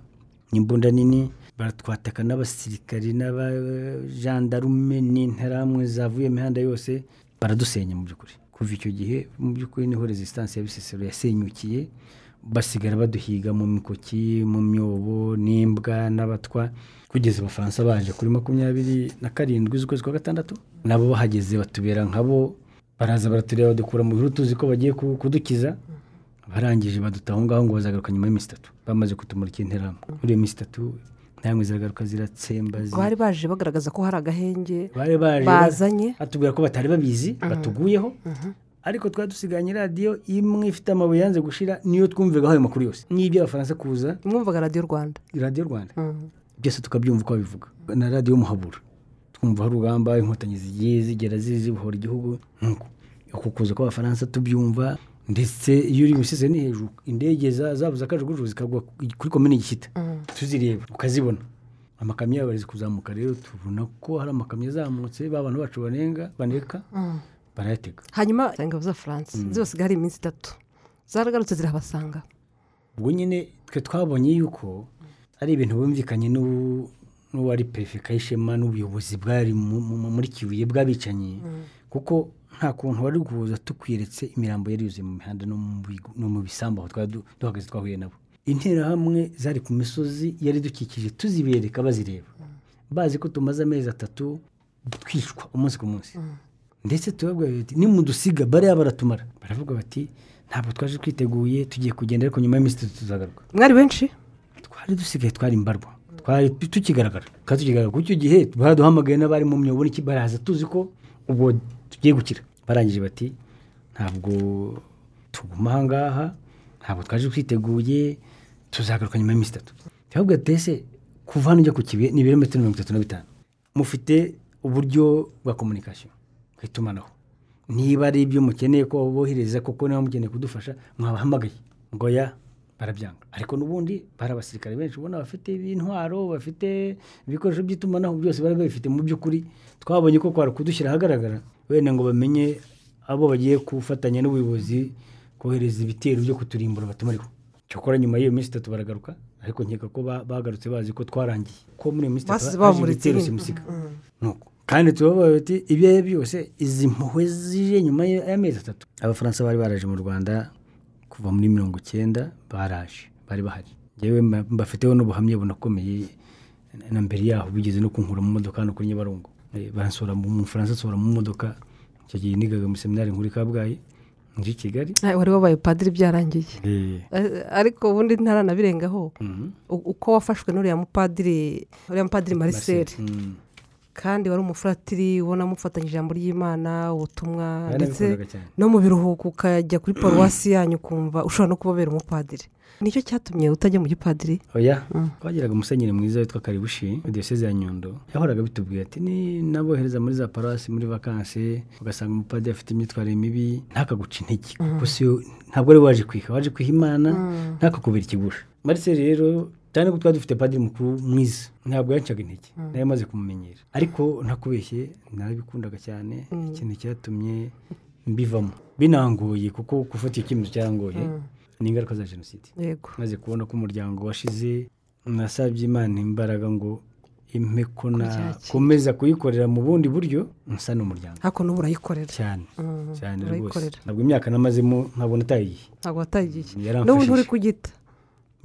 C: n'imbunda nini baratwataka n'abasirikari n'abajandarume n'interahamwe zavuye imihanda yose. Baradusenya mu by'ukuri. Kuva icyo gihe mu by'ukuri ni ho resistance ya bisesero yasenyukiye basigara baduhiga mu mikoki mu myobo n'imbwa n'abatwa kugeza abafaransa baje kuri makumyabiri na karindwi z'ukwezi kwa gatandatu nabo bahageze batubera nkabo baraza baratureba badukura mu bihuru tuzi ko bagiye ku- kudukiza barangije baduta aho ngaho ngo bazagaruka nyuma y'iminsi itatu. Bamaze kutumurikira interahamwe. Muri iyo minsi itatu interahamwe ziragaruka ziratsemba zi-
B: bari baje bagaragaza ko hari agahenge bazanye.
C: batubwira ko batari babizi batuguyeho. Ariko twari dusiganye radiyo imwe ifite amabuye yanze gushira niyo twumvigaho ayo makuru yose. N'iby'abafaransa kuza.
B: Mwumvaga radiyo rwanda.
C: Radiyo rwanda.
B: Mm.
C: byose tukabyumva uko babivuga. Na radiyo y'umuhabura twumva aho urugamba inkotanyi zigiye zigera zi- zibohora igihugu. Nuko uku kuza kw'abafaransa tubyumva. Ndetse iyo uri imisozi ni hejuru indege za- zabo za kajugujugu zikagwa kuri komini gishyita tuzireba ukazibona. Amakamyo yabo bari kuzamuka rero tubona ko hari amakamyo azamutse ba bantu bacu banenga baneka barayatega.
B: Hanyuma ingabo za france zose hari iminsi itatu. Zaragarutse zirahabasanga.
C: Ubwo nyine twe twabonye yuko ari ibintu bumvikanye n'u- n'uwari perefeka y'ishema n'ubuyobozi bwari mu- mu- muri kibuye bw'abicanyi kuko nta kuntu wari kuza tukwiretse imirambo yari yuzuye mu mihanda no mu bisambu aho twari du- duhagaze twahuye nabo. Interahamwe zari ku misozi yari dukikije tuzibereka bazireba. Bazi ko tumaze amezi atatu twicwa umunsi ku munsi. Ndetse tubabwira bati nimudusiga bariya baratumara. Baravuga bati ntabwo twaje twiteguye tugiye kugenda ariko nyuma y'iminsi itatu tuzagaruka.
B: Mwari benshi?
C: Twari dusigaye twari imbarwa. Twari tu- tukigaragara. Twari tukigaragara. Kuko icyo gihe baraduhamagaye n'abari mu myobo n'iki baraza tuzi ko ubwo tugiye gukira. Barangije bati ntabwo tuguma aha ngaha ntabwo twaje twiteguye tuzagaruka nyuma y'iminsi itatu. Tubabwira ati kuva hano ujya ku kibuye ni ibirometero mirongo itatu na bitanu? Mufite uburyo bwa komunikasiyo ku itumanaho niba ari ibyo mukeneye ko bohereza koko niba mukeneye kudufasha mwabahamagaye. Ngo ya barabyanga. Ariko n'ubundi bari abasirikare benshi ubona bafite intwaro bafite ibikoresho by'itumanaho byose bari babifite mu by'ukuri twabonye ko kwari kudushyira ahagaragara wenda ngo bamenye abo bagiye gufatanya n'ubuyobozi kohereza ibitero byo kuturimbura batumariho cyokora nyuma y'iyo minsi itatu baragaruka ariko nkeka ko ba- bagarutse bazi ko twarangiye. Ko muri iyo minsi itatu haje ibitero simusiga nuko. Kandi tubabaye bati ibyo ari byo byose izi mpuhwe zije nyuma y'amezi atatu. Abafaransa bari baraje mu rwanda kuva muri mirongo icyenda baraje bari bahari. Yewe mbafiteho n'ubuhamya bunakomeye na mbere yaho bigeze no kunkura mu modoka hano kuri nyabarongo. Eh, baransora mu umufaransa asohora mu modoka. Icyo gihe nigaga muri seminari nkuru i kabgayi muri kigali.
B: Ah, wari wabaye padiri byarangiye.
C: Eh,
B: Eh, ariko ubundi ntaranabirengaho
C: mhm.
B: U- uko wafashwe n'uriya mupadiri uriya mupadiri mariseri
C: Mm.
B: Kandi wari umufuratiri ubona mufatanya ijambo ry'imana ubutumwa ndetse no mu biruhuko ukajya kuri paruwasi yanyu ukumva ushobora no kubabera umupadiri. Nicyo cyatumye utajya mu gipadiri?
C: Oya twagiraga umusenyeri mwiza witwa karibushi diyoseze ya nyundo. Yahoraga bitubwira ati nabohereza muri za paruwasi muri vakansi ugasanga umupadiri afite imyitwarire mibi ntakaguca intege. Kuko yo- ntabwo ari waje kwiha waje kwiha imana ntakakubera ikigusha. Mariseli rero cyane ko twari dufite padiri mukuru mwiza ntabwo yancaga intege. Nawe amaze kumumenyera. Ariko ntakubeshye narabikundaga cyane. Ikintu cyatumye mbivamo. Binangoye kuko gufata iyo cyemezo cyarangoye ni ingaruka za jenoside.
B: Yego.
C: Maze kubona ko umuryango washize nasabye imana imbaraga ngo impe ko nakomeza kuyikorera mu bundi buryo nsa n'umuryango
B: ariko n'ubu urayikorera.
C: Cyane. Cyane rwose. Ntabwo imyaka namazemo ntabwo natayiye.
B: Ntabwo
C: Yaramfashije.
B: n'ubu nturi kugita.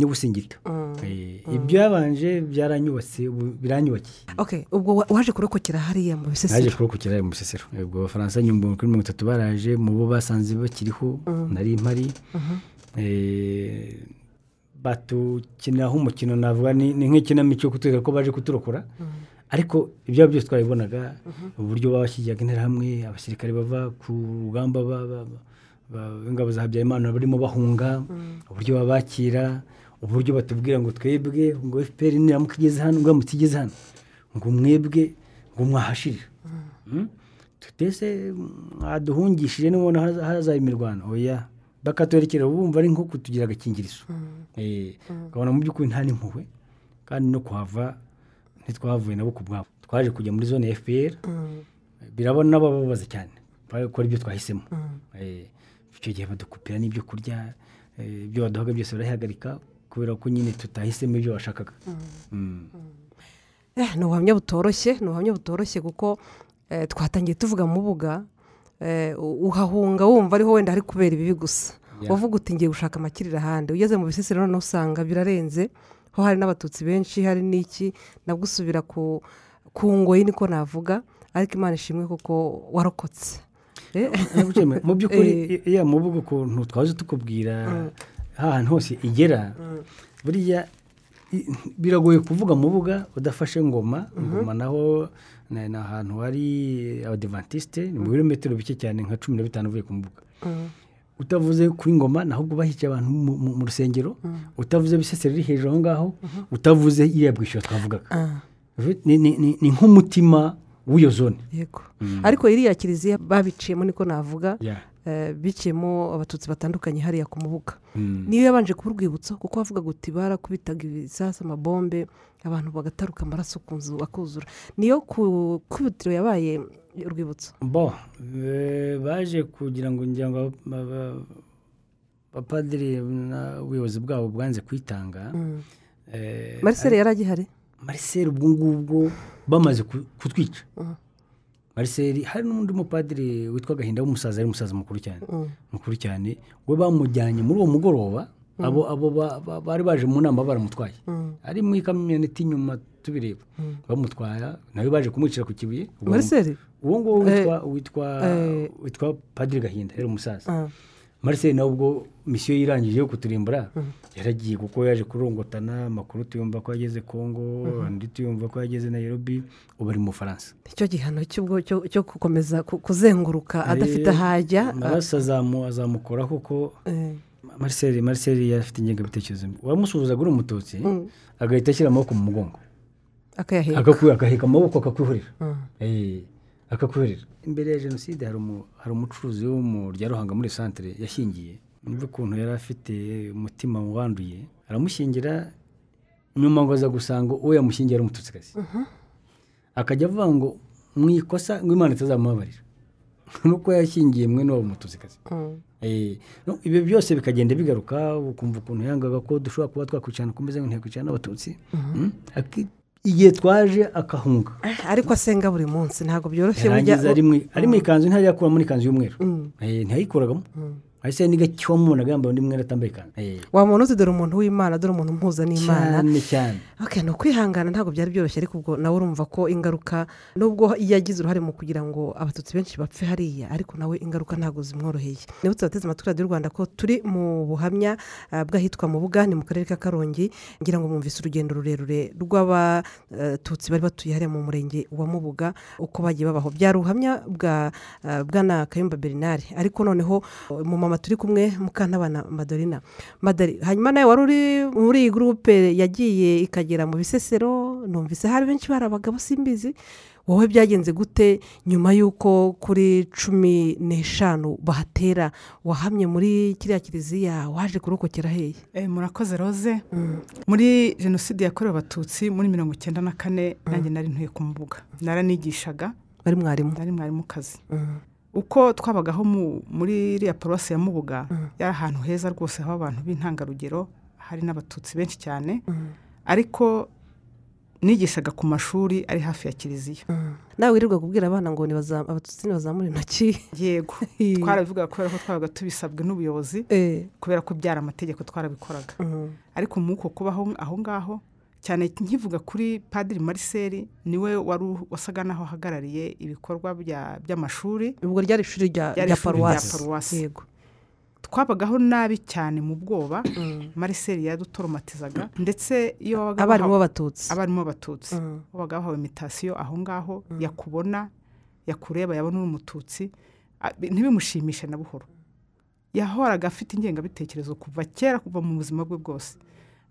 C: N'ubusingito Eh, ibyabanje byaranyubatse biranyubakiye.
B: Ubwo wa- waje kurokokera hariya mu
C: naje
B: bisesero
C: kurokokera mu bisesero. Ubwo abafaransa nyuma kuri mirongo itatu baraje mu bo basanze bakiriho nari mpari. Eh, batukiniraho umukino navuga ni nk'ikinamico yo kutwereka ko baje kuturokora. Ariko ibyo byose twarabibonaga uburyo babashyigiraga interahamwe abasirikare bava ku rugamba ba- ba- ba- ba- ingabo za habyarimana barimo bahunga uburyo babakira uburyo batubwira ngo twebwe ngo fpr niramuka igeze hano ngo iramutse igeze hano. Ngo mwebwe ngo mwahashirira. Mm? tutese mwaduhungishije nubona haza- hazaba imirwano. Oya bakatwerekera bumva ari nko kutugira agakingirizo. Eh, ukabona mu by'ukuri nta n'impuhwe kandi no kuhava ntitwahavuye nabo ku bwabo twaje kujya muri zone ya fpr birabona bababaza cyane bakora ibyo twahisemo. Eh, icyo gihe badukupira n'ibyo kurya eh, ibyo baduhaga byose barahihagarika kubera ko nyine tutahisemo ibyo bashakaga Mm.
B: Eh, ni ubuhamya butoroshye ni ubuhamya butoroshye kuko eh, twatangiye tuvuga mu buga eh, uhahunga wumva ariho wenda hari kubera ibibi gusa. Wavuga uti ngiye gushaka amakiriro ahandi. Ugeze mu bisesero noneho usanga birarenze ho hari n'abatutsi benshi hari n'iki nabwo usubira ku ngoyi niko navuga ariko imana ishimwe kuko warokotse.
C: Mu by'ukuri mu buga ukuntu twaje tukubwira ahantu hose igera buriya i- biragoye kuvuga mu buga udafashe ngoma ngoma naho ni ahantu hari abadivantisite ni mu birometero bike cyane nka cumi na bitanu uvuye ku mbuga. Utavuze kuri ngoma naho bahicaye abantu mu- rusengero utavuze bisesero riri hejuru aho ngaho utavuze iriya bwishyura twavugaga.
B: Ah,
C: ni nk'umutima w'iyo zone.
B: Yego. Ariko iriya kiliziya babiciyemo niko navuga biciyemo abatutsi batandukanye hariya ku mubuga.
C: Mm.
B: niyo yabanje kuba urwibutso kuko bavugaga uti barakubitaga ibisasu amabombe abantu bagataruka amaraso ku nzu akuzura. Niyo ku kubitiro yabaye urwibutso?
C: Bo eh, baje kugira ngo ngira ngo aba- aba- abapadiri n'ubuyobozi bwabo bwanze kwitanga. Eh,
B: marisere yari agihari
C: mariseri ubwo ngubwo bamaze ku- kutwica. Mariseri hari n'undi mupadiri witwa gahinda w'umusaza ari umusaza mukuru cyane mukuru cyane we bamujyanye muri uwo mugoroba abo abo ba- bari baje mu nama baramutwaye. Ari mu ikamyoneti inyuma tubireba. Bamutwara nawe baje kumwicira ku kibuye. Ubwo
B: marisere
C: uwo nguwo witwa witwa
B: eh,
C: witwa padiri gahinda yari umusaza.
B: Ah.
C: mariseli nawe ubwo misiyo yirangije yo kuturimbura. Yaragiye kuko yaje kurongotana amakuru tuyumva ko yageze kongo andi tuyumva ko yageze nairobi ubu ari mu bufaransa.
B: Nicyo gihano cyo gukomeza ku- kuzenguruka adafite aho ajya.
C: amaraso azamu azamukora kuko
B: Eh,
C: mariseli mariseli yari afite ingengabitekerezo. Wamusuhuzaga uri umututsi agahita ashyira amaboko mu mugongo. Agaheka amaboko akakwihorera.
B: Mm.
C: Eh, akakwihorera. Imbere ya jenoside hari umu- hari umucuruzi wo mu rya ruhanga muri santere yashyingiye. Numva ukuntu yari afite umutima wanduye aramushyingira nyuma ngo aza gusanga uwo yamushyingiye ari umututsikazi akajya avuga ngo mu ikosa ngo imana itazamubabarira. Nuko yashyingiye mwe n'uwo mututsikazi
B: Mm.
C: Eh, ibyo byose bikagenda bigaruka ukumva ukuntu yangaga ko dushobora kuba twakwicarana kumeze nk'inteko icana n'abatutsi Mm. Aki- igihe twaje akahunga.
B: Eh, ariko asenga buri munsi ntabwo byoroshye
C: ari mu- mu ikanzu ntiyajya yakura muri ikanzu y'umweru.
B: Mm.
C: Eh, ahise ni gake wamubona yambaye undi mwenda atambaye ikanzu? Eh,
B: wa muntu uzi dore umuntu w'imana dore umuntu mpuza n'imana.
C: Cyane cyane.
B: Ok ni ukwihangana ntabwo byari byoroshye ariko ubwo nawe urumva ko ingaruka nubwo yagize uruhare mu kugira ngo abatutsi benshi bapfe hariya ariko nawe ingaruka ntabwo zimworoheye. Nibutse abateze amatwi radiyo rwanda ko turi mu buhamya ah, bw'ahitwa mu buga ni mu karere ka karongi ngira ngo mwumvise urugendo rurerure rw'abatutsi bari batuye hariya mu murenge wa mubuga uko bagiye babaho. Byari ubuhamya bwa ah, bwana kayumba bernard. Ariko noneho mu mama turi kumwe mukantabana madorina. Madari hanyuma nawe wari uri muri iyi gurupe yagiye ikagera mu bisesero numvise hari benshi bari abagabo simbizi wowe byagenze gute nyuma y'uko kuri cumi n'eshanu bahatera wahamye muri kiriya kiliziya waje kurokokera hehe?
D: Eh, murakoze rose. Muri jenoside yakorewe abatutsi muri mirongo icyenda na kane nanjye nari ntuye ku mbuga. Naranigishaga.
B: Bari mwarimu.
D: Mwarimukazi.
B: Mm.
D: Uko twabagaho mu- muri iriya paruwasi ya mubuga yari ahantu heza rwose haba abantu b'intangarugero hari n'abatutsi benshi cyane. Ariko nigishaga ku mashuri ari hafi ya kiliziya.
B: Mm. nawe wirirwa kubwira abana ngo abatutsi ntibazamure intoki.
D: Yego. Twarabivuga kubera ko twabaga tubisabwe n'ubuyobozi
B: Eh,
D: kubera ko byari amategeko twarabikoraga
B: mm.
D: ariko muri uko kubaho aho ngaho cyane nkivuga kuri padiri mariseli ni we wari wasaga n'aho ahagarariye ibikorwa bya- by'amashuri.
B: Ubwo ryari ishuri rya paruwasi
D: twabagaho nabi cyane mu bwoba.
B: Mm.
D: mariseli yadutoromatizaga. Ndetse iyo wabaga
B: abarimu b'abatutsi
D: abarimu b'abatutsi
B: Mm.
D: wabaga wahawe imitasiyo aho ngaho. Yakubona yakureba yabona uri umututsi ntibimushimishe na buhoro. Yahoraga afite ingengabitekerezo kuva kera kuva mu buzima bwe bwose.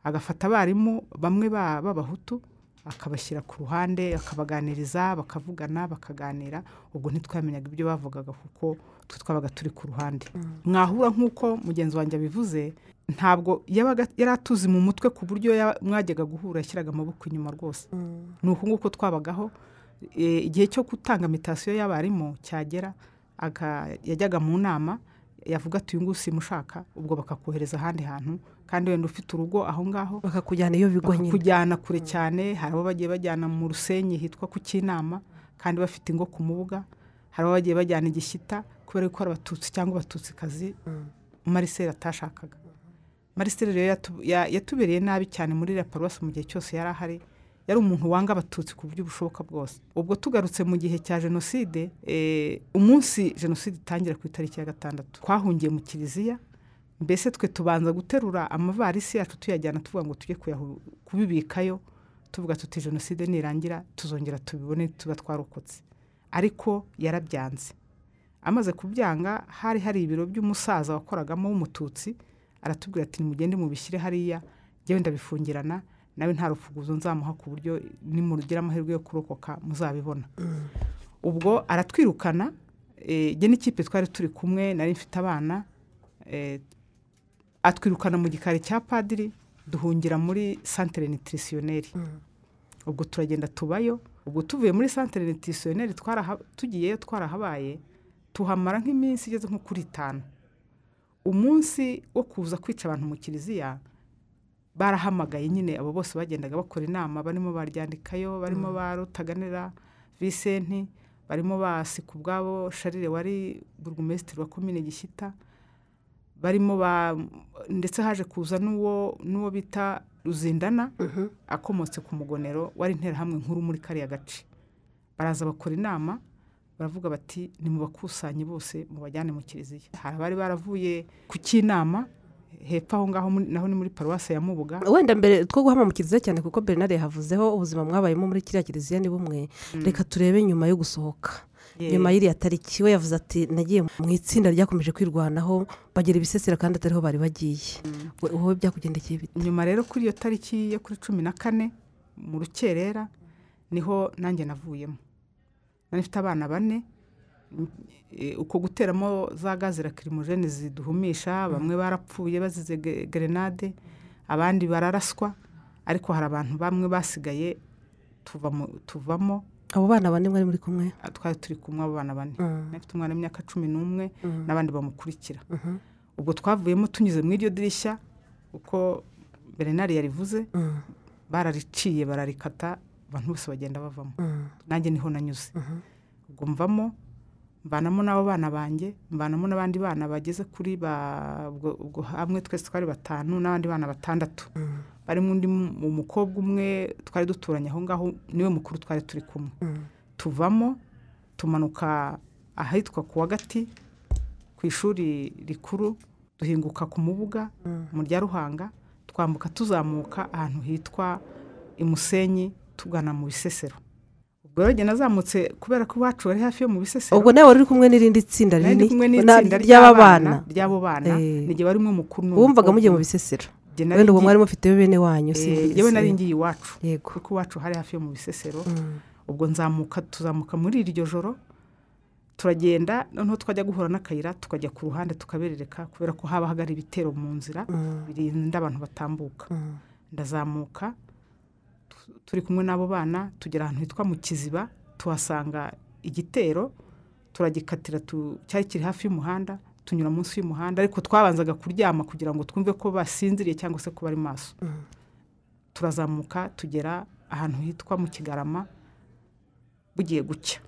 D: Agafata abarimu bamwe ba- b'abahutu akabashyira ku ruhande akabaganiriza bakavugana bakaganira. Ubwo ntitwamenyaga ibyo bavugaga kuko twe twabaga turi ku ruhande. Mwahura nk'uko mugenzi wanjye abivuze ntabwo yabaga yari atuzi mu mutwe ku buryo ya- mwajyaga guhura yashyiraga amaboko inyuma rwose. Ni uku nguko twabagaho E, igihe cyo gutanga mitasiyo y'abarimu cyagera yajyaga mu nama yavuga ati uyu nguyu simushaka. Ubwo bakakohereza ahandi hantu kandi wenda ufite urugo aho ngaho
B: bakakujyana iyo bigwa nyine.
D: bakakujyana kure cyane. Hari abo bagiye bajyana mu rusenyi hitwa ku cy'inama kandi bafite ingo ku mubuga. Hari abo bagiye bajyana igishyita kubera ko ari abatutsi cyangwa abatutsikazi mariseli atashakaga mariseli rero yatu- ya- yatubereye nabi cyane muri iriya paruwasi mu gihe cyose yari ahari. Yari umuntu wanga abatutsi ku buryo bushoboka bwose. Ubwo tugarutse mu gihe cya jenoside eh, umunsi jenoside itangira ku itariki ya gatandatu twahungiye mu kiliziya mbese twe tubanza guterura amavarisi yacu tuyajyana tuvuga ngo tujye kubibikayo tuvuga tuti jenoside nirangira tuzongera tubibone tuba twarokotse. Ariko yarabyanze. Amaze kubyanga hari hari ibiro by'umusaza wakoragamo w'umututsi aratubwira ati nimugende mubishyire hariya njyewe ndabifungirana nawe nta rufuguzo nzamuha ku buryo nimugira amahirwe yo kurokoka muzabibona. Ubwo aratwirukana eh, jye n'ikipe twari turi kumwe nari mfite abana eh, atwirukana mu gikari cya padiri duhungira muri santere nitirisiyoneri ubwo turagenda tubayo ubwo tuvuye muri santere nitirisiyoneri tugiyeyo twarahabaye tuhamara nk'iminsi igeze nko kuri itanu. Umunsi wo kuza kwica abantu mu kiliziya barahamagaye nyine abo bose bagendaga bakora inama barimo baryandikayo barimo ba rutaganira visenti barimo basika ubwabo sharire wari burugumesitiri wa komine gishyita barimo ba ndetse haje kuza n'uwo n'uwo bita ruzindana akomotse ku mugonero wari interahamwe nkuru muri kariya gace. Baraza bakora inama baravuga bati nimubakusanye bose mubajyane mu kiliziya. Hari abari baravuye ku cy'inama hepfo aho ngaho naho ni muri paruwasi ya mubuga.
B: Wenda mbere two guhama mu kiliziya cyane kuko bernard yahavuzeho ubuzima mwabayemo muri kiriya kiliziya ni bumwe. Reka turebe nyuma yo gusohoka. Nyuma y'iriya tariki we yavuze ati nagiye mu itsinda ryakomeje kwirwanaho bagera ibisesera kandi atariho bari bagiye. We- wowe byakugendekeye bite?
D: Nyuma rero kuri iyo tariki yo kuri cumi na kane mu rukerera ni ho nanjye navuyemo. Nari mfite abana bane uko guteramo za gaze kirimujene ziduhumisha bamwe barapfuye bazize ge- gerenade abandi bararaswa ariko hari abantu bamwe basigaye tuvamo,
B: abo bana bane mwari muri kumwe
D: ah, twari turi kumwe abo bana bane
B: Mm.
D: nari mfite umwana w'imyaka cumi n'umwe
B: Mm.
D: n'abandi bamukurikira
B: Mhm.
D: ubwo twavuyemo tunyuze mu iryo dirishya uko berenari yarivuze
B: Mm.
D: barariciye bararikata abantu bose bagenda bavamo
B: Mm.
D: nanjye ni ho nanyuze
B: Mhm.
D: ubwo mvamo mvanamo n'abo bana banjye mvanamo n'abandi bana bageze kuri ba ubwo hamwe twese twari batanu n'abandi bana batandatu. Barimo undi mu- umukobwa umwe twari duturanye aho ngaho ni we mukuru twari turi kumwe. Tuvamo tumanuka ahitwa ku wa gati ku ishuri rikuru duhinguka ku mubuga mu rya ruhanga twambuka tuzamuka ahantu hitwa imusenyi tugana mu bisesero. Ubwo nazamutse kubera ko iwacu bari hafi yo mu bisesero.
B: Ubwo nawe wari uri kumwe n'irindi tsinda rinini? ry'aba bana
D: ry'abo bana
B: Eh.
D: ni jye warimo mukuru
B: wumvaga mugiye mu bisesero? Wenda ubu mwari mufite bene wanyu
D: eh, jyewe nari ngiye iwacu kuko iwacu hari hafi yo mu bisesero.
B: Mm.
D: ubwo nzamuka tuzamuka muri iryo joro turagenda noneho twajya guhura n'akayira tukajya ku ruhande tukaberereka kubera ko haba hari ibitero mu nzira
B: Mm.
D: birinda abantu batambuka.
B: Mm.
D: ndazamuka turi kumwe n'abo bana tugera ahantu hitwa mu kiziba tuhasanga igitero turagikatira tu- cyari kiri hafi y'umuhanda tunyura munsi y'umuhanda ariko twabanzaga kuryama kugira ngo twumve ko basinziriye cyangwa se ko bari maso
B: Mm.
D: turazamuka tugera ahantu hitwa mu kigarama bugiye gucya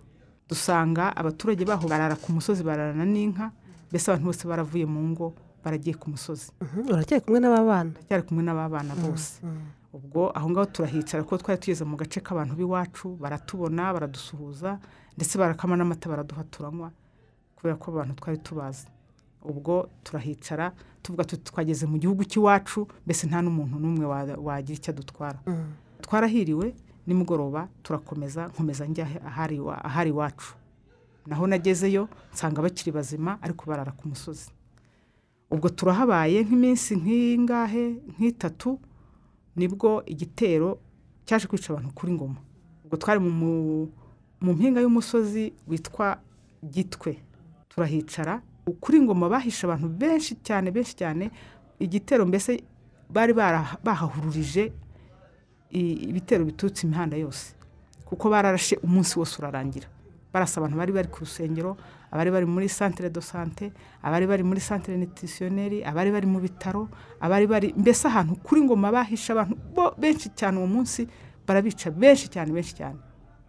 D: dusanga abaturage baho barara ku musozi bararana n'inka mbese abantu bose baravuye mu ngo baragiye ku musozi.
B: Uracyari kumwe n'aba bana
D: cyari kumwe n'ababana bose. ubwo aho ngaho turahicara kuko twari tugeze mu gace k'abantu b'iwacu baratubona baradusuhuza ndetse barakama n'amata baraduha turanywa kubera ko abantu twari tubazi. Ubwo turahicara tuvuga tuti twageze mu gihugu cy'iwacu mbese nta n'umuntu n'umwe wa- wagira icyo adutwara. Twarahiriwe nimugoroba turakomeza nkomeza njya ahari iwacu. Naho nagezeyo nsanga bakiri bazima ariko barara ku musozi. Ubwo turahabaye nk'iminsi nk'ingahe nk'itatu ni bwo igitero cyaje kwica abantu kuri ngoma. Ubwo twari mu, mpinga y'umusozi witwa gitwe. Turahicara kuri ngoma bahishe abantu benshi cyane benshi cyane igitero mbese bari bahahururije ibitero biturutse imihanda yose. Kuko bararashe umunsi wose urarangira. Barasa abantu bari bari ku rusengero abari bari muri centre de sante abari bari muri centre nutritionnaire abari bari mu bitaro abari bari mbese ahantu kuri ngoma bahisha abantu bo benshi cyane uwo munsi barabica benshi cyane benshi cyane.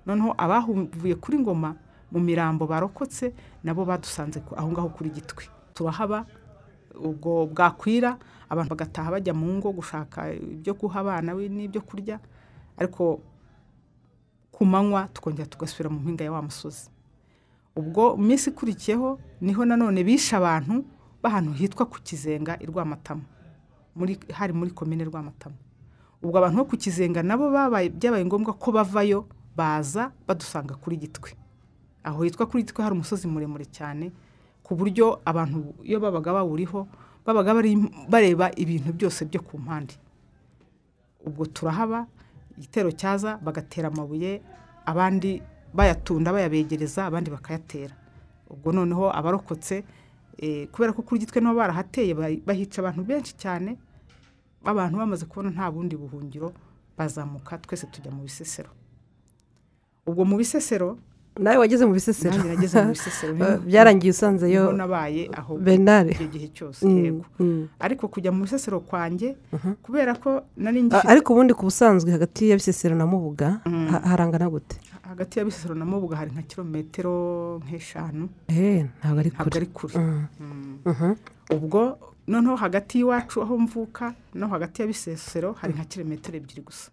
D: Noneho abahuvuye kuri ngoma mu mirambo barokotse nabo badusanze aho ngaho kuri gitwe. Turahaba ubwo bwakwira abantu bagataha bajya mu ngo gushaka ibyo guha abana n'ibyo kurya ariko ku manywa tukongera tugasubira mu mpinga ya wa musozi. Ubwo minsi ikurikiyeho ni ho nanone bishe abantu b'ahantu hitwa ku kizenga i rwamatama hari muri komine rwamatama ubwo abantu bo ku kizenga nabo babaye byabaye ngombwa ko bavayo baza badusanga kuri gitwe. Aho hitwa kuri gitwe hari umusozi muremure cyane ku buryo abantu iyo babaga bawuriho babaga bareba ibintu byose byo ku mpande. Ubwo turahaba igitero cyaza bagatera amabuye abandi bayatunda bayabegereza abandi bakayatera. Ubwo noneho abarokotse eh, kubera ko kuri gitwe nabo barahateye ba- bahica abantu benshi cyane abantu bamaze kubona nta bundi buhungiro bazamuka twese tujya mu bisesero. Ubwo mu bisesero
B: nawe wageze mu bisesero. Byarangiye usanzeyo
D: nabaye aho
B: benare
D: icyo gihe cyose
B: Mm,
D: yego.
B: mm.
D: ariko kujya mu bisesero kwanjye kubera ko nari ngifite
B: ariko ubundi ku busanzwe hagati ya bisesero na mubuga
D: Mm.
B: ha- harangana gute?
D: Hagati ya bisesero na mubuga hari nka kilometero nk'eshanu.
B: Ntabwo ari
D: ntabwo
B: kure.
D: Ari kure.
B: Mhm.
D: ubwo noneho hagati y'iwacu aho mvuka no hagati ya bisesero hari nka kilometero ebyiri gusa.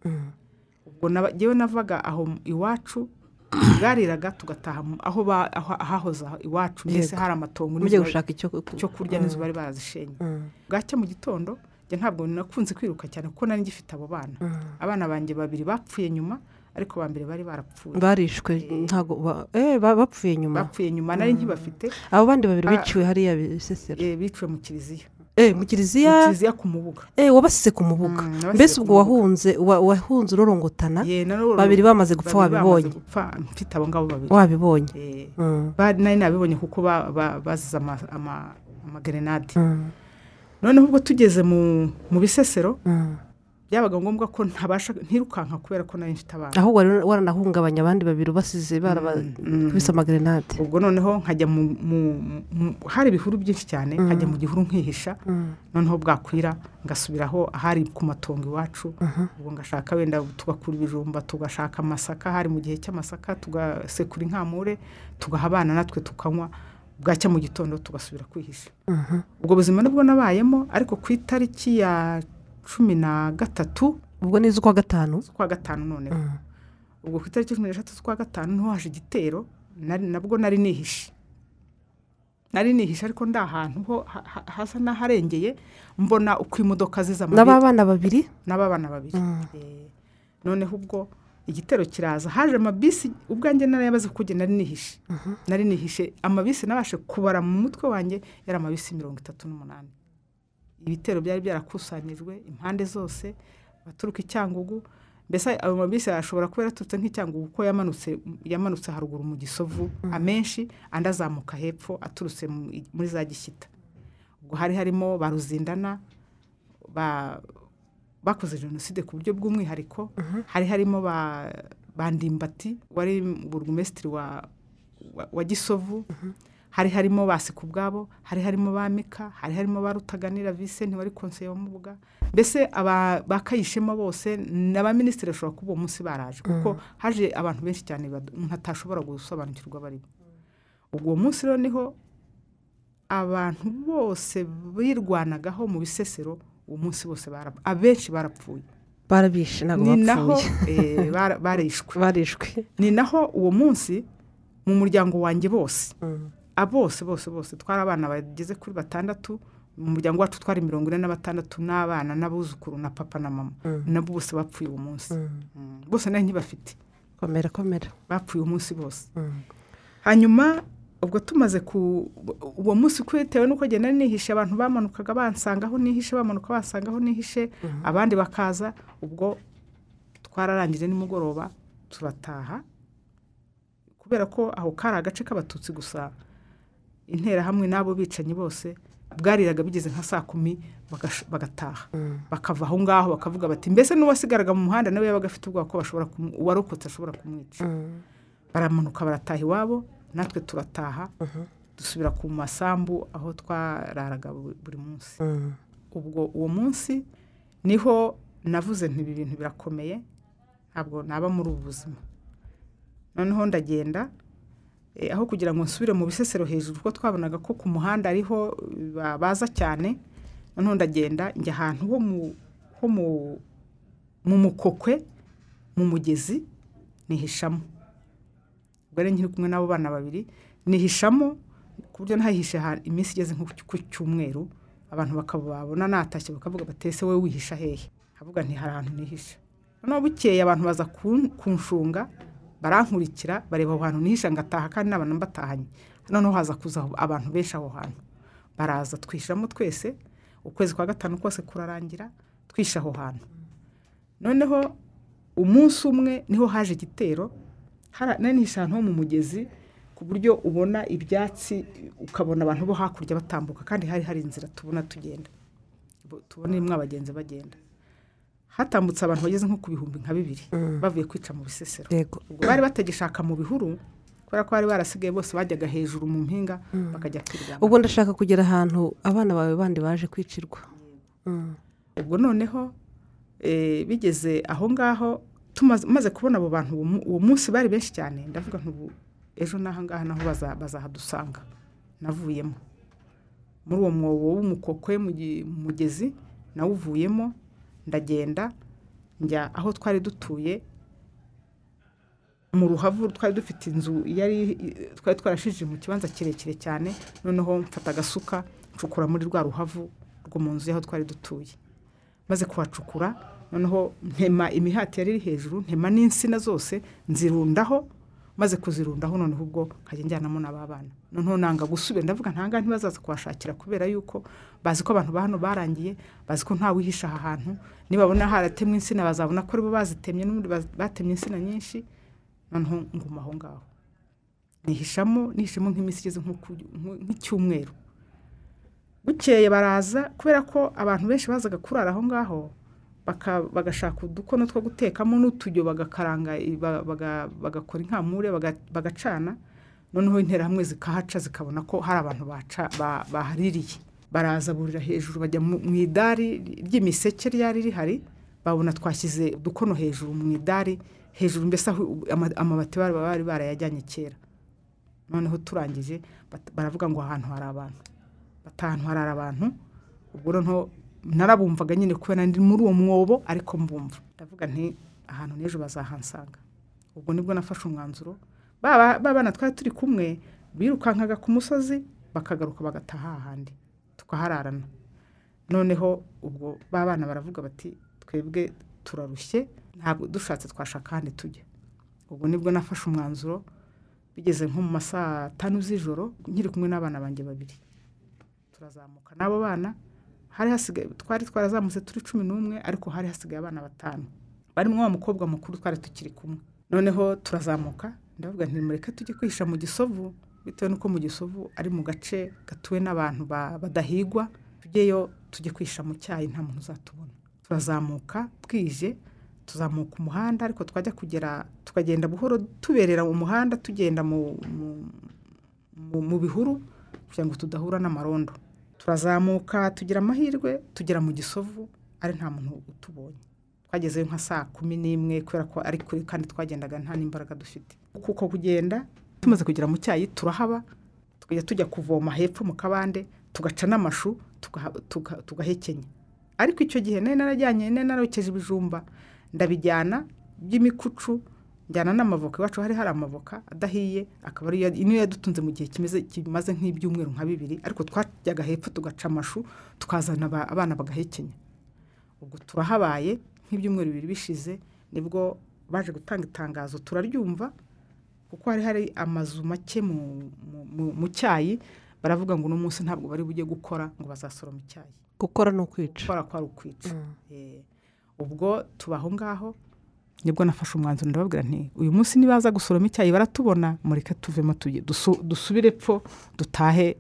D: Ubwo jyewe navaga aho iwacu bwariraga tugataha aho aho iwacu mbese hari amatongo
B: icyo
D: kurya n'inzu bari barazishenye
B: Mm.
D: bwacya mu gitondo njye ntabwo nakunze kwiruka cyane kuko nari ngifite abo bana.
B: Mm.
D: abana banjye babiri bapfuye nyuma ariko ba mbere bari barapfuye.
B: Barishwe ntabwo ba- eh, ba- bapfuye nyuma.
D: Bapfuye nyuma nari nkibafite
B: abo bandi babiri
D: Ah.
B: biciwe hariya bisesero.
D: Eh, biciwe mu kiliziya.
B: eh mu
D: mu
B: kiliziya?
D: Kiliziya ku mubuga.
B: Eh wabasize ku mubuga.
D: Mm,
B: mbese ubwo wahunze wa- wahunze urorongotana? Babiri bamaze gupfa wabibonye?
D: mfite abo ngabo babiri.
B: Wabibonye?
D: Eh,
B: Mm.
D: nari nabibonye kuko ba- ba- bazize ama- ama- amagerenade
B: Mm.
D: noneho ubwo tugeze mu bisesero. Byabaga ngombwa ko ntabasha ntirukanka kubera ko nari mfite abana.
B: Ahubwo waranahungabanya abandi babiri ubasize barabakubise amagrenade
D: ubwo noneho nkajya mu hari ibihuru byinshi cyane nkajya mu gihuru nkihisha noneho bwakwira ngasubiraho ahari ku matongo iwacu. Ubwo ngashaka wenda tugakura ibijumba tugashaka amasaka hari mu gihe cy'amasaka tugasekura inkamure tugaha abana natwe tukanywa bwacya mu gitondo tugasubira kwihisha. Ubwo buzima ni bwo nabayemo ariko ku itariki ya cumi na gatatu.
B: Ubwo ni iz'ukwa gatanu?
D: Z'ukwa gatanu noneho. Ubwo ku itariki cumi n'eshatu z'ukwa gatanu ni ho haje igitero nabwo nari nihishe. Nari nihishe ariko ndi ahantu ho ha- ha- hasa n'aharengeye mbona uko imodoka ziza amabi-
B: n'ababana babiri?
D: N'ababana babiri. Eh, noneho ubwo igitero kiraza. Haje amabisi ubwanjye narayabaze kuko nari nihishe. Nari nihishe. Amabisi nabashe kubara mu mutwe wanjye yari amabisi mirongo itatu n'umunani. Ibitero byari byarakusanyijwe impande zose baturuka i cyangugu. Mbese ayo mabisi ashobora kuba yaraturutse nk'icyangugu kuko yamanutse yamanutse haruguru mu gisovu amenshi andi azamuka hepfo aturutse mu- muri za gishyita. Ubwo hari harimo ba ruzindana ba bakoze jenoside ku buryo bw'umwihariko. Hari harimo ba ba ndimbati wari burugumesitiri wa wa- wa gisovu. Hari harimo ba ubwabo hari harimo ba mika hari harimo ba rutaganira visenti wari konseye wa mubuga mbese aba bakayishemo bose n'abaminisitiri bashobora kuba uwo munsi baraje kuko haje abantu benshi cyane bad- umuntu atashobora gusobanukirwa barimo. Ubwo munsi rero ni ho abantu bose birwanagaho mu bisesero uwo munsi bose abenshi barapfuye.
B: Barabishe ntabwo
D: ni naho
B: bapfuye
D: eh, barishwe.
B: Barishwe.
D: Ni naho uwo munsi mu muryango wanjye bose a bose bose bose. Twari abana bageze kuri batandatu mu muryango wacu twari mirongo ine na batandatu n'abana n'abuzukuru na papa na mama. Nabo bose bapfuye uwo munsi. Mm. bose nari nkibafite.
B: Komera komera.
D: Bapfuye uwo munsi bose hanyuma ubwo tumaze ku uwo munsi ko bitewe n'uko agenda nihishe abantu bamanukaga bansanga aho nihishe bamanuka basanga aho nihishe abandi bakaza ubwo twararangije nimugoroba turataha. Kubera ko aho kari agace k'abatutsi gusa interahamwe n'abo bicanyi bose bwariraga bigeze nka saa kumi bagataha. Bakava aho ngaho bakavuga bati mbese n'uwasigaraga mu muhanda nawe yabaga afite ubwoba ko uwarokotse ashobora kumwica. Baramanuka barataha iwabo natwe turataha dusubira ku masambu aho twararaga bu- buri munsi. Ubwo uwo munsi ni ho navuze nti ibi bintu birakomeye ntabwo naba muri ubu buzima. Noneho ndagenda aho kugira ngo nsubire mu bisesero hejuru kuko twabonaga ko ku muhanda ariho eh, ba- baza cyane noneho ndagenda njya ahantu ho mu ho mu mu mukokwe mu mugezi nihishamo. Ubwo rero nkiri kumwe n'abo bana babiri nihishamo ku buryo ntahishe ha- iminsi igeze nko ku cyumweru abantu bakababona natashye bakavuga bati ese wowe wihisha hehe? Havuga nti hari ahantu nihisha noneho bukeye abantu baza kun- kunshunga barankurikira bareba aho hantu nihisha ngataha kandi n'abantu mbatahanye. Noneho haza kuza abantu benshi aho hantu. Baraza twishiramo twese ukwezi kwa gatanu kose kurarangira twishe aho hantu. Noneho umunsi umwe ni ho haje igitero nihishe ahantu ho mu mugezi ku buryo ubona ibyatsi ukabona abantu bo hakurya batambuka kandi hari hari inzira tubona tugenda. Tubona imwe abagenzi bagenda. Hatambutse abantu bageze nko ku bihumbi nka bibiri bavuye kwica mu bisesero. Ubwo bari batagishaka mu bihuru kubera ko bari barasigaye bose bajyaga hejuru mu mpinga bakajya kwirwanya
B: ubwo ndashaka kugera ahantu abana bawe bandi baje kwicirwa. Mm.
D: ubwo noneho eh, bigeze aho ngaho tumaze maze kubona abo bantu uwo mu- uwo munsi bari benshi cyane ndavuga nti ubu ejo n'aha ngaha naho baza- bazahadusanga navuyemo. Muri uwo mwobo w'umukokwe mu mugezi nawuvuyemo. Ndagenda njya aho twari dutuye mu ruhavu twari dufite inzu yari twari twarashije mu kibanza kirekire cyane noneho mfata agasuka ncukura muri rwa ruhavu rwo mu nzu y'aho twari dutuye. Maze kuhacukura noneho ntema imihati yari iri hejuru ntema n'insina zose nzirundaho maze kuzirundaho noneho ubwo nkajya njyanamo n'ababana noneho nanga gusubira ndavuga ntanga ntibazaza kuhashakira kubera yuko bazi ko abantu ba hano barangiye bazi ko ntawe uhisha aha hantu nibabona haratemwe insina bazabona ko ari bo bazitemye n'ubundi batemye insina nyinshi noneho nguma aho ngaho. Nihishamo nihishamo nk'iminsi igeze nk'icyumweru. Bukeye baraza kubera ko abantu benshi bazaga kurara aho ngaho bagashaka udukono two gutekamo n'utujyo bagakaranga bagakora inkamure baga- bagacana. Noneho interahamwe zikahaca zikabona ko hari abantu bahaririye. Baraza burira hejuru bajya mu idari ry'imiseke ryari rihari babona twashyize udukono hejuru mu idari hejuru mbese aho ama- amabati bari barayajyanye kera. Noneho turangije baravuga ngo ahantu hari abantu. Bati ahantu hari abantu ubwo noneho narabumvaga nyine kubera ndi muri uwo mwobo ariko mbumva. Ndavuga nti ahantu n'ejo bazahansanga. Ubwo ni bwo nafashe umwanzuro. Ba ba- ba bana twari turi kumwe birukankaga ku musozi bakagaruka bagataha ahandi tukahararana. Noneho ubwo ba bana baravuga bati twebwe turarushye ntabwo dushatse twashaka ahandi tujya ubwo ni bwo nafashe umwanzuro bigeze nko mu ma saa tanu z'ijoro nkiri kumwe n'abana banjye babiri. Turazamuka n'abo bana hari hasigaye twari twarazamutse turi cumi n'umwe ariko hari hasigaye abana batanu. Barimo wa mukobwa mukuru twari tukiri kumwe. Noneho turazamuka ndavuga nti mureke tujye kwihisha mu gisovu. Bitewe n'uko mu gisovu ari mu gace gatuwe n'abantu ba- badahigwa tujyeyo tujye kwihisha mu cyayi nta muntu uzatubona. Turazamuka bwije tuzamuka umuhanda ariko twajya kugera tukagenda buhoro tuberera mu muhanda tugenda mu bihuru kugira ngo tudahura n'amarondo. Turazamuka tugira amahirwe tugera mu gisovu ari nta muntu utubonye. Twagezeyo nka saa kumi n'imwe kubera ko ari kure kandi twagendaga nta n'imbaraga dufite. Kuko kugenda tumaze kugera mu cyayi turahaba tukajya tujya kuvoma hepfo mu kabande tugaca n'amashu tugahekenya. Ariko icyo gihe nari narajyanye nari narokeje ibijumba ndabijyana by'imikucu njyana n'amavoka. Iwacu hari hari amavoka adahiye akaba ariyo niyo yadutunze mu gihe kimeze kimaze nk'ibyumweru nka bibiri ariko twajyaga hepfo tugaca amashu tukazana aba- abana bagahekenya. Ubwo turahabaye nk'ibyumweru bibiri bishize ni bwo baje gutanga itangazo turaryumva kuko hari hari amazu make mu, mu, mu, mu cyayi baravuga ngo uno munsi ntabwo bari bujye gukora ngo bazasoroma icyayi.
B: Gukora ni ukwica.
D: Gukora kwari ukwica Eh, ubwo tuba aho ngaho ni bwo nafashe umwanzuro ndababwira nti uyu munsi nibaza gusoroma icyayi baratubona mureke tuvemo dusubire epfo dutahe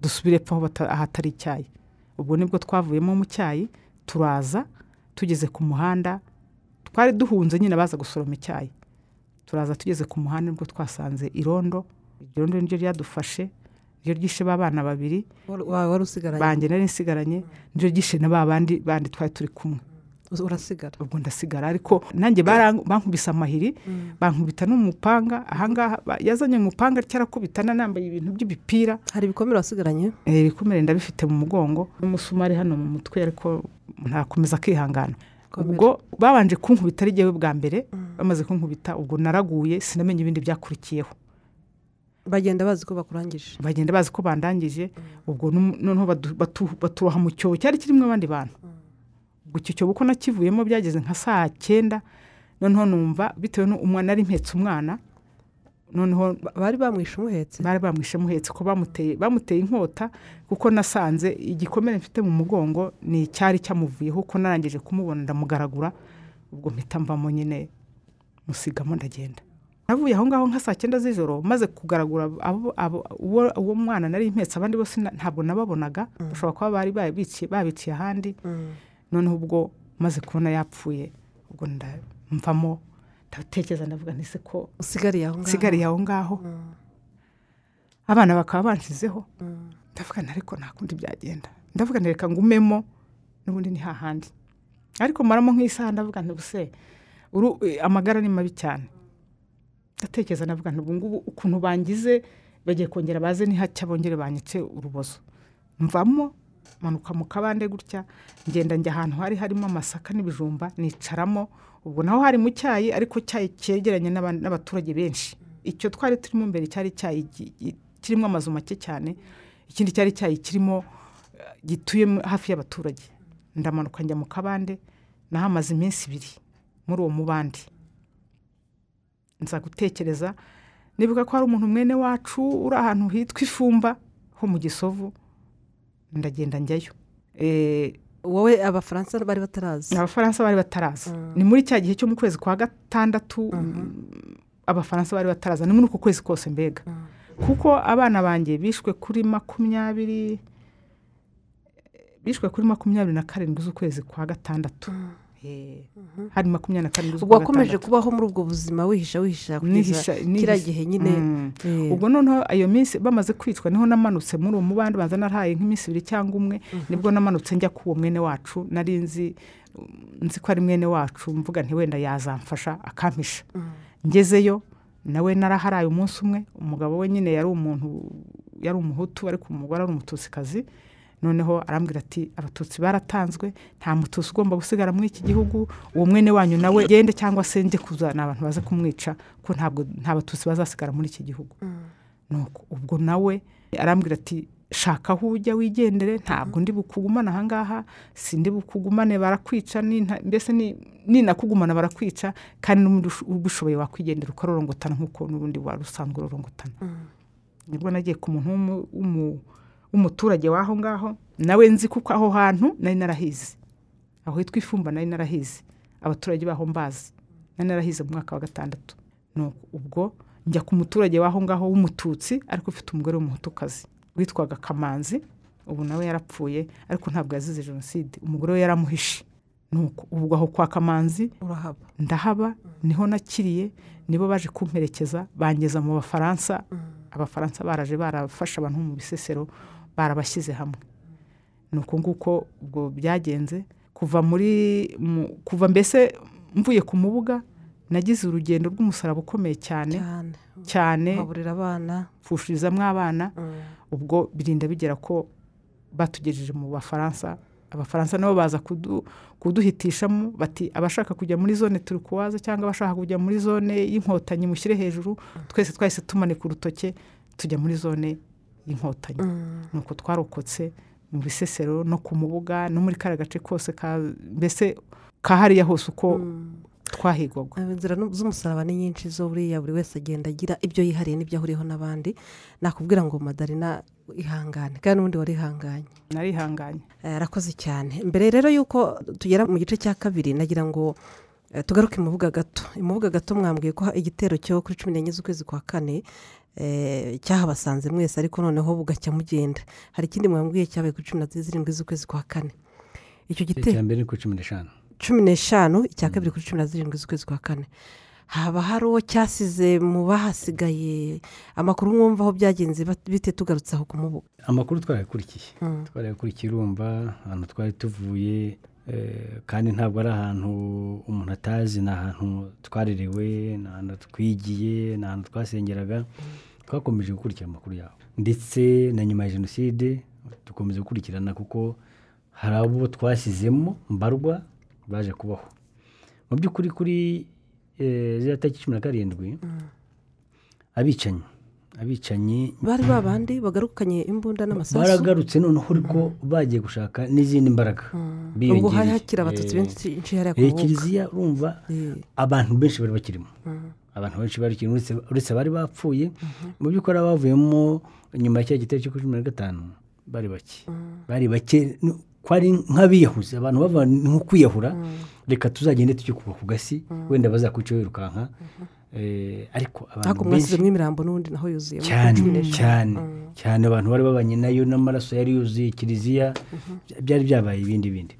D: dusubire epfo ahatari icyayi. Ubwo ni bwo twavuyemo mu cyayi turaza tugeze ku muhanda twari duhunze nyine baza gusoroma icyayi. Turaza tugeze ku muhanda ni bwo twasanze irondo iryo rondo niryo ryadufashe ryo ryishe ba bana babiri banjye nari nsigaranye niryo ryishe na ba bandi bandi twari turi kumwe.
B: Urasigara.
D: Ubwo ndasigara ariko nanjye bankubise amahiri bankubita n'umupanga. Ahangaha yazanye umupanga cyarakubitana nambaye ibintu by'ibipira.
B: Hari ibikomere wasigaranye?
D: Eh, ibikomere ndabifite mu mugongo. N'umusumari hano mu mutwe ariko ntakomeza akihangana ubwo babanje kunkubita ari jyewe bwa mbere bamaze kunkubita ubwo naraguye sinamenye ibindi byakurikiyeho.
B: Bagenda bazi ko bakurangije?
D: Bagenda bazi ko bandangije ubwo num- noneho baturoha mu cyobo. Cyari kirimo abandi bantu. Ubwo icyo cyobo uko nakivuyemo byageze nka saa cyenda noneho numva bitewe n'umwana nari mpetse umwana noneho
B: Ba- bari bamwishe umuhetse?
D: Bari bamwishe muhetse ko bamuteye bamuteye inkota kuko nasanze igikomere mfite mu mugongo ni icyari cyamuvuyeho kuko narangije kumubona ndamugaragura ubwo mpita mvamo nyine musigamo ndagenda. Navuye aho ngaho nka saa cyenda z'ijoro maze kugaragura uwo mwana nari mpetse abandi bose ntabwo nababonaga bashobora kuba bari babiciye babiciye ahandi. Noneho ubwo maze kubona yapfuye ubwo nda- mvamo ndatekereza ndavuga nti se ko
B: usigariye aho ngaho?
D: ngaho? Abana bakaba banshizeho ndavuga nti ariko nta kundi byagenda. Ndavuga reka ngumemo. N'ubundi ni hahandi ariko maramo nk'isaha ndavuga nti buse uru- eh, amagara ni mabi cyane. Ndatekereza ndavuga ngubu ukuntu bangize bagiye kongera baze ni hacya bongere banyice urubozo. Mvamo manuka mu kabande gutya ngenda njya ahantu hari harimo amasaka n'ibijumba nicaramo. Ubwo naho hari mu cyayi ariko cyayi cyegeranye n'aba- n'abaturage benshi. Icyo twari turimo imbere cyari icyayi kirimo amazu make cyane ikindi cyari icyayi kirimo eh, gituye hafi y'abaturage. Ndamanuka njya mu kabande nahamaze iminsi ibiri muri uwo mubande. Nza gutekereza nibuka ko hari umuntu mwene wacu uri ahantu hitwa ifumba ho mu gisovu. Ndagenda njyayo. Eh,
B: wowe abafaransa bari batarazi
D: abafaransa bari bataraza. Ni muri cya gihe cyo mu kwezi kwa gatandatu abafaransa bari bataraza. Ni muri uko kwezi kose mbega. Kuko abana banjye bishwe kuri makumyabiri bishwe kuri makumyabiri na karindwi z'ukwezi kwa gatandatu. Eh, hari makumyabiri na karindwi
B: ubwo wakomeje kubaho muri ubwo buzima wihisha wihisha kugeza kiriya gihe nyine.
D: Mm. ubwo noneho iyo minsi bamaze kwicwa ni ho namanutse muri uwo mubande banza narahaye nk'iminsi ibiri cyangwa umwe ni bwo namanutse njya ku uwo mwene wacu nari nzi nzi ko ari mwene wacu mvuga nti wenda yazamfasha akampisha ngezeyo nawe naraharaye umunsi umwe umugabo we nyine yari umuntu yari umuhutu ariko umugore ari umututsikazi noneho arambwira ati abatutsi baratanzwe nta mututsi ugomba gusigara muri iki gihugu uwo mwene wanyu nawe gende cyangwa se njye kuzana abantu baze kumwica ko ntabwo nta batutsi bazasigara muri iki gihugu. Nuko ubwo nawe arambwira ati shaka aho ujya wigendere ntabwo ndi bukugumane ahangaha si ndi bukugumane barakwica mbese ni- ninakugumana barakwica kandi ubishoboye wakwigendera ukarorongotana nk'uko n'ubundi wari usanzwe urorongotana ni bwo nagiye ku muntu w'umu- w'umuturage w'aho ngaho nawe nzi kuko aho hantu nari narahize. Aho hitwa ifumba nari narahize. Abaturage baho mbazi nari narahize mu mwaka wa gatandatu. Ubwo njya ku muturage w'aho ngaho w'umututsi ariko ufite umugore w'umuhutukazi witwaga kamanzi ubu nawe yarapfuye ariko ntabwo yazize jenoside umugore we yaramuhishe. Ubwo aho kwa kamanzi
B: urahaba.
D: ndahaba ni ho nakiriye nibo baje kumperekeza bangeza mu bafaransa. Abafaransa baraje barafashe abantu mu bisesero barabashyize hamwe. Ni uko nguko ubwo byagenze. Kuva muri mu- kuva mbese mvuye ku mubuga nagize urugendo rw'umusaraba ukomeye cyane.
B: Cyane. Ugaburira abana. Mm.
D: ubwo birinda bigera ko batugejeje mu bafaransa. Abafaransa nabo baza kudu- kuduhitishamo bati abashaka kujya muri zone turikuwaza cyangwa abashaka kujya muri zone y'inkotanyi mushyire hejuru twese twahise tumanika urutoke tujya muri zone y'inkotanyi nuko twarokotse mu bisesero no ku mubuga no muri kariya gace kose ka mbese ka hariya hose uko twahigwaga.
B: Inzira nu- z'umusaraba ni nyinshi zo buriya buri wese agenda agira ibyo yihariye n'ibyo ahuriyeho n'abandi. Nakubwira ngo madarina ihangane. Kandi n'ubundi warihanganye
D: narihanganye
B: Eh, arakoze cyane. Mbere rero y'uko tugera mu gice cya kabiri nagira ngo eh, tugaruke imubuga gato. Imubuga gato mwambwiye ko igitero cyo kuri cumi n'enye z'ukwezi kwa kane eh, cyahabasanze mwese ariko noneho bugacya mugenda. Hari ikindi mwambwiye cyabaye kuri cumi na zirindwi z'ukwezi kwa kane. Icyo gitero
C: icya mbere ni kuri cumi n'eshanu.
B: Cumi n'eshanu icya kabiri kuri cumi na zirindwi z'ukwezi kwa kane. Haba hari uwo cyasize mu bahasigaye amakuru mwumva aho byagenze bite tugarutse aho ku mubuga
C: amakuru twarayakurikiye
B: Mm.
C: twarayakurikiye urumva ahantu twari tuvuye eh, kandi ntabwo ari ahantu umuntu atazi ni ahantu twarerewe ni ahantu twigiye ni ahantu twasengeraga twakomeje gukurikira amakuru yaho. Ndetse na nyuma ya jenoside dukomeza gukurikirana kuko hari abo twasizemo mbarwa baje kubaho. Mu by'ukuri kuri eh, ziriya tariki cumi na karindwi abicanyi. Abicanyi.
B: Bari ba bandi bagarukanye imbunda n'amasasu?
C: Baragarutse noneho ariko bagiye gushaka n'izindi mbaraga.
B: Ubwo hari hakiri abatutsi benshi hariya ku
C: Eh, kiliziya urumva
B: Eh,
C: abantu benshi bari bakirimo. Abantu benshi bari bakirimo uretse- abari bapfuye. Mu by'ukuri abavuyemo nyuma ya cya gitero cyo cumi na gatanu bari bake. Bari bake ko ari nk'abiyahuzi. Abantu bava nko kwiyahura. Reka tuzagende tujye kuva ku gasi. Wenda bazakwica wirukanka Eh, ariko
B: ariko
C: abantu benshi
B: imirambo n'ubundi naho yuzuye muri
C: cyane
B: cumi n'eshanu.
C: cyane cyane abantu bari babanye na yo n'amaraso yari yuzuye kiliziya byari byabaye ibindi bindi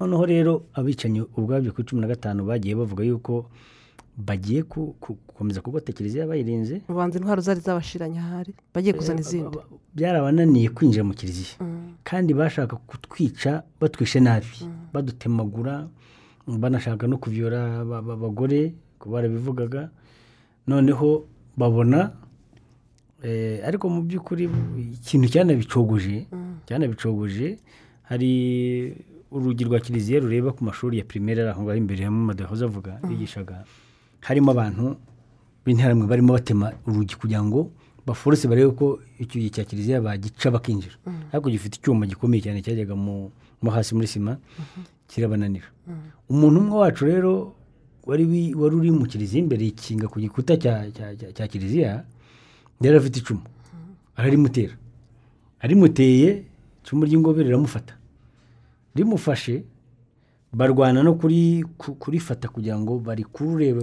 C: noneho rero abicanyi ubwabyo kuri cumi na gatanu bagiye bavuga yuko bagiye ku- ku- gukomeza kugota kiliziya bayirinze.
B: Ubanza intwaro zari zabashiranye ahari bagiye kuzana izindi.
C: byarabananiye kwinjira mu kiliziya. Kandi bashaka kutwica batwishe nabi. Badutemagura banashaka no aba- abagore ko barabivugaga noneho babona eh, ariko mu by'ukuri ikintu cyanabicogoje cyanabicogoje hari urugi rwa kiliziya rureba ku mashuri ya pirimeri ari aho ngaho imbere hamwe madahoze avuga yigishaga harimo abantu b'intaramwe barimo batema urugi kugira ngo baforose barebe ko icyugi cya kiliziya bagica bakinjira. Ariko gifite icyuma gikomeye cyane cyajyaga mu mo hasi muri sima kirabananira. Umuntu umwe wacu rero wari uri mu kiliziya imbere yikinga ku gikuta cya, kiliziya yari afite icumu. Ararimutera arimuteye icumu ry'ingobe riramufata. Rimufashe barwana no kuri ku- kurifata kugira ngo barikurure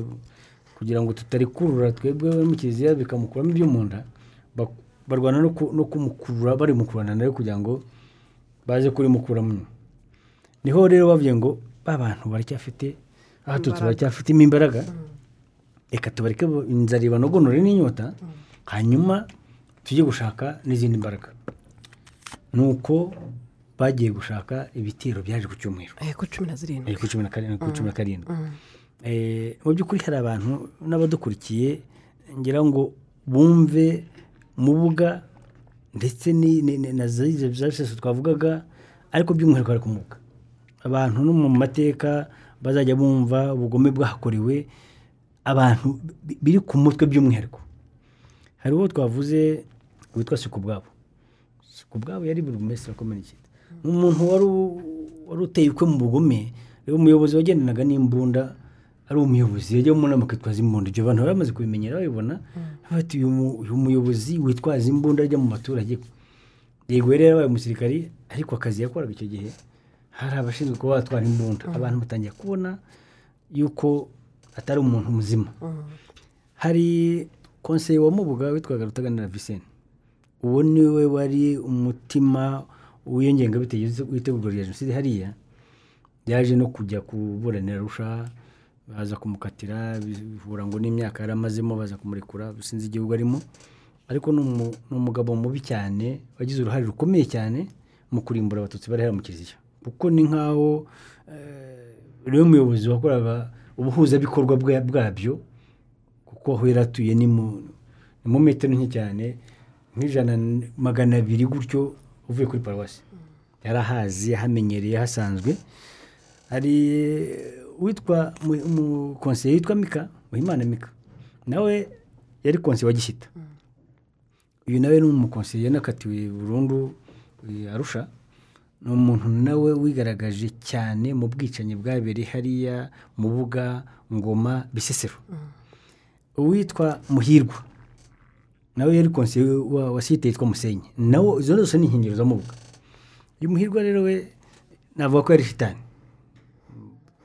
C: kugira ngo tutarikurura twebwe mu kiliziya bikamukuramo ibyo mu nda Ba- barwana no ku- no kumukurura bari mukurana nawe kugira ngo baze kurimukuramo ni ho rero bavuye ngo ba bantu baracyafite abatutsi baracyafitemo imbaraga reka tubareke inzara ibanogonore n'inyota hanyuma tujye gushaka n'izindi mbaraga ni uko bagiye gushaka ibitero byaje ku cyumweru
B: Eh, ku cumi na zirindwi
C: Eh, ku cumi na karindwi ku Eh, mu by'ukuri hari abantu n'abadukurikiye ngira ngo bumve mubuga ndetse na za zose twavugaga ariko by'umwihariko bari kumubuga abantu no mu mateka bazajya bumva ubugome bwahakorewe abantu bi- biri ku mutwe by'umwihariko. Hari uwo twavuze witwa sikubwabo sikubwabo yari buri wese urakomerekeye ni umuntu wari uteye ukwe mu bugome rero umuyobozi wagendanaga n'imbunda ari umuyobozi. Yajya mu nama akitwaza imbunda ibyo bantu bari bamaze kubimenyera babibona. Bati uyu muyobozi witwaza imbunda ajya mu baturage. Yego yari yarabaye umusirikari ariko akazi yakoraga icyo gihe hari abashinzwe kuba batwara imbunda. Abantu batangiye kubona yuko atari umuntu muzima. Hari konseye wa mubuga witwaga rutaganira viseni uwo ni we wari umutima w'iyo ngengabitekerezo w'itegurwa rya jenoside? Hariya yaje no kujya kuburanira rusha baza kumukatira bivura ngo n'imyaka yari amazemo baza kumurekura sinzi igihugu arimo. Ariko ni umugabo mubi cyane wagize uruhare rukomeye cyane mu kurimbura abatutsi bari hariya mu kiliziya kuko ni nk'aho eh, rero umuyobozi wakoraga ubuhuzabikorwa bwa- bwabyo kuko aho yari atuye ni mu ni mu metero nke cyane nk'ijana magana abiri gutyo uvuye kuri paruwasi yari ahazi yahamenyereye hasanzwe hari uwitwa mu- umukonseye witwa mika muhimana mika nawe yari konseye wa gishyita uyu nawe ni umukonseye yanakatiwe burundu eh, arusha. Ni umuntu nawe wigaragaje cyane mu bwicanyi bwabereye hariya mu buga ngoma bisesero. Uwitwa muhirwa. Nawe yari konseye wa, wa site yitwa musenyi. Nawe izo zose ni inkingiro za mubuga uyu muhirwa rero we navuga ko yari shitani.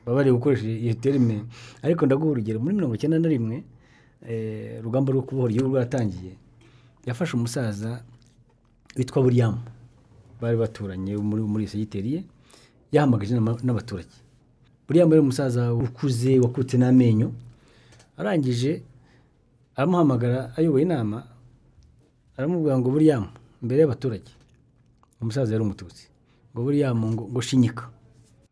C: Baba bari gukoresha iyo terime ariko ndaguha urugero muri mirongo icyenda na rimwe eh, urugamba rwo kubohora igihugu rwatangiye yafashe umusaza witwa buriyamu bari baturanye muri muri segiteri ye yahamagaje n'abaturage. Buriyamu yari umusaza ukuze wakutse n'amenyo arangije aramuhamagara ayoboye inama aramubwira ngo buriyamu imbere y'abaturage umusaza yari umututsi ngo buriyamu ngo, shinyika.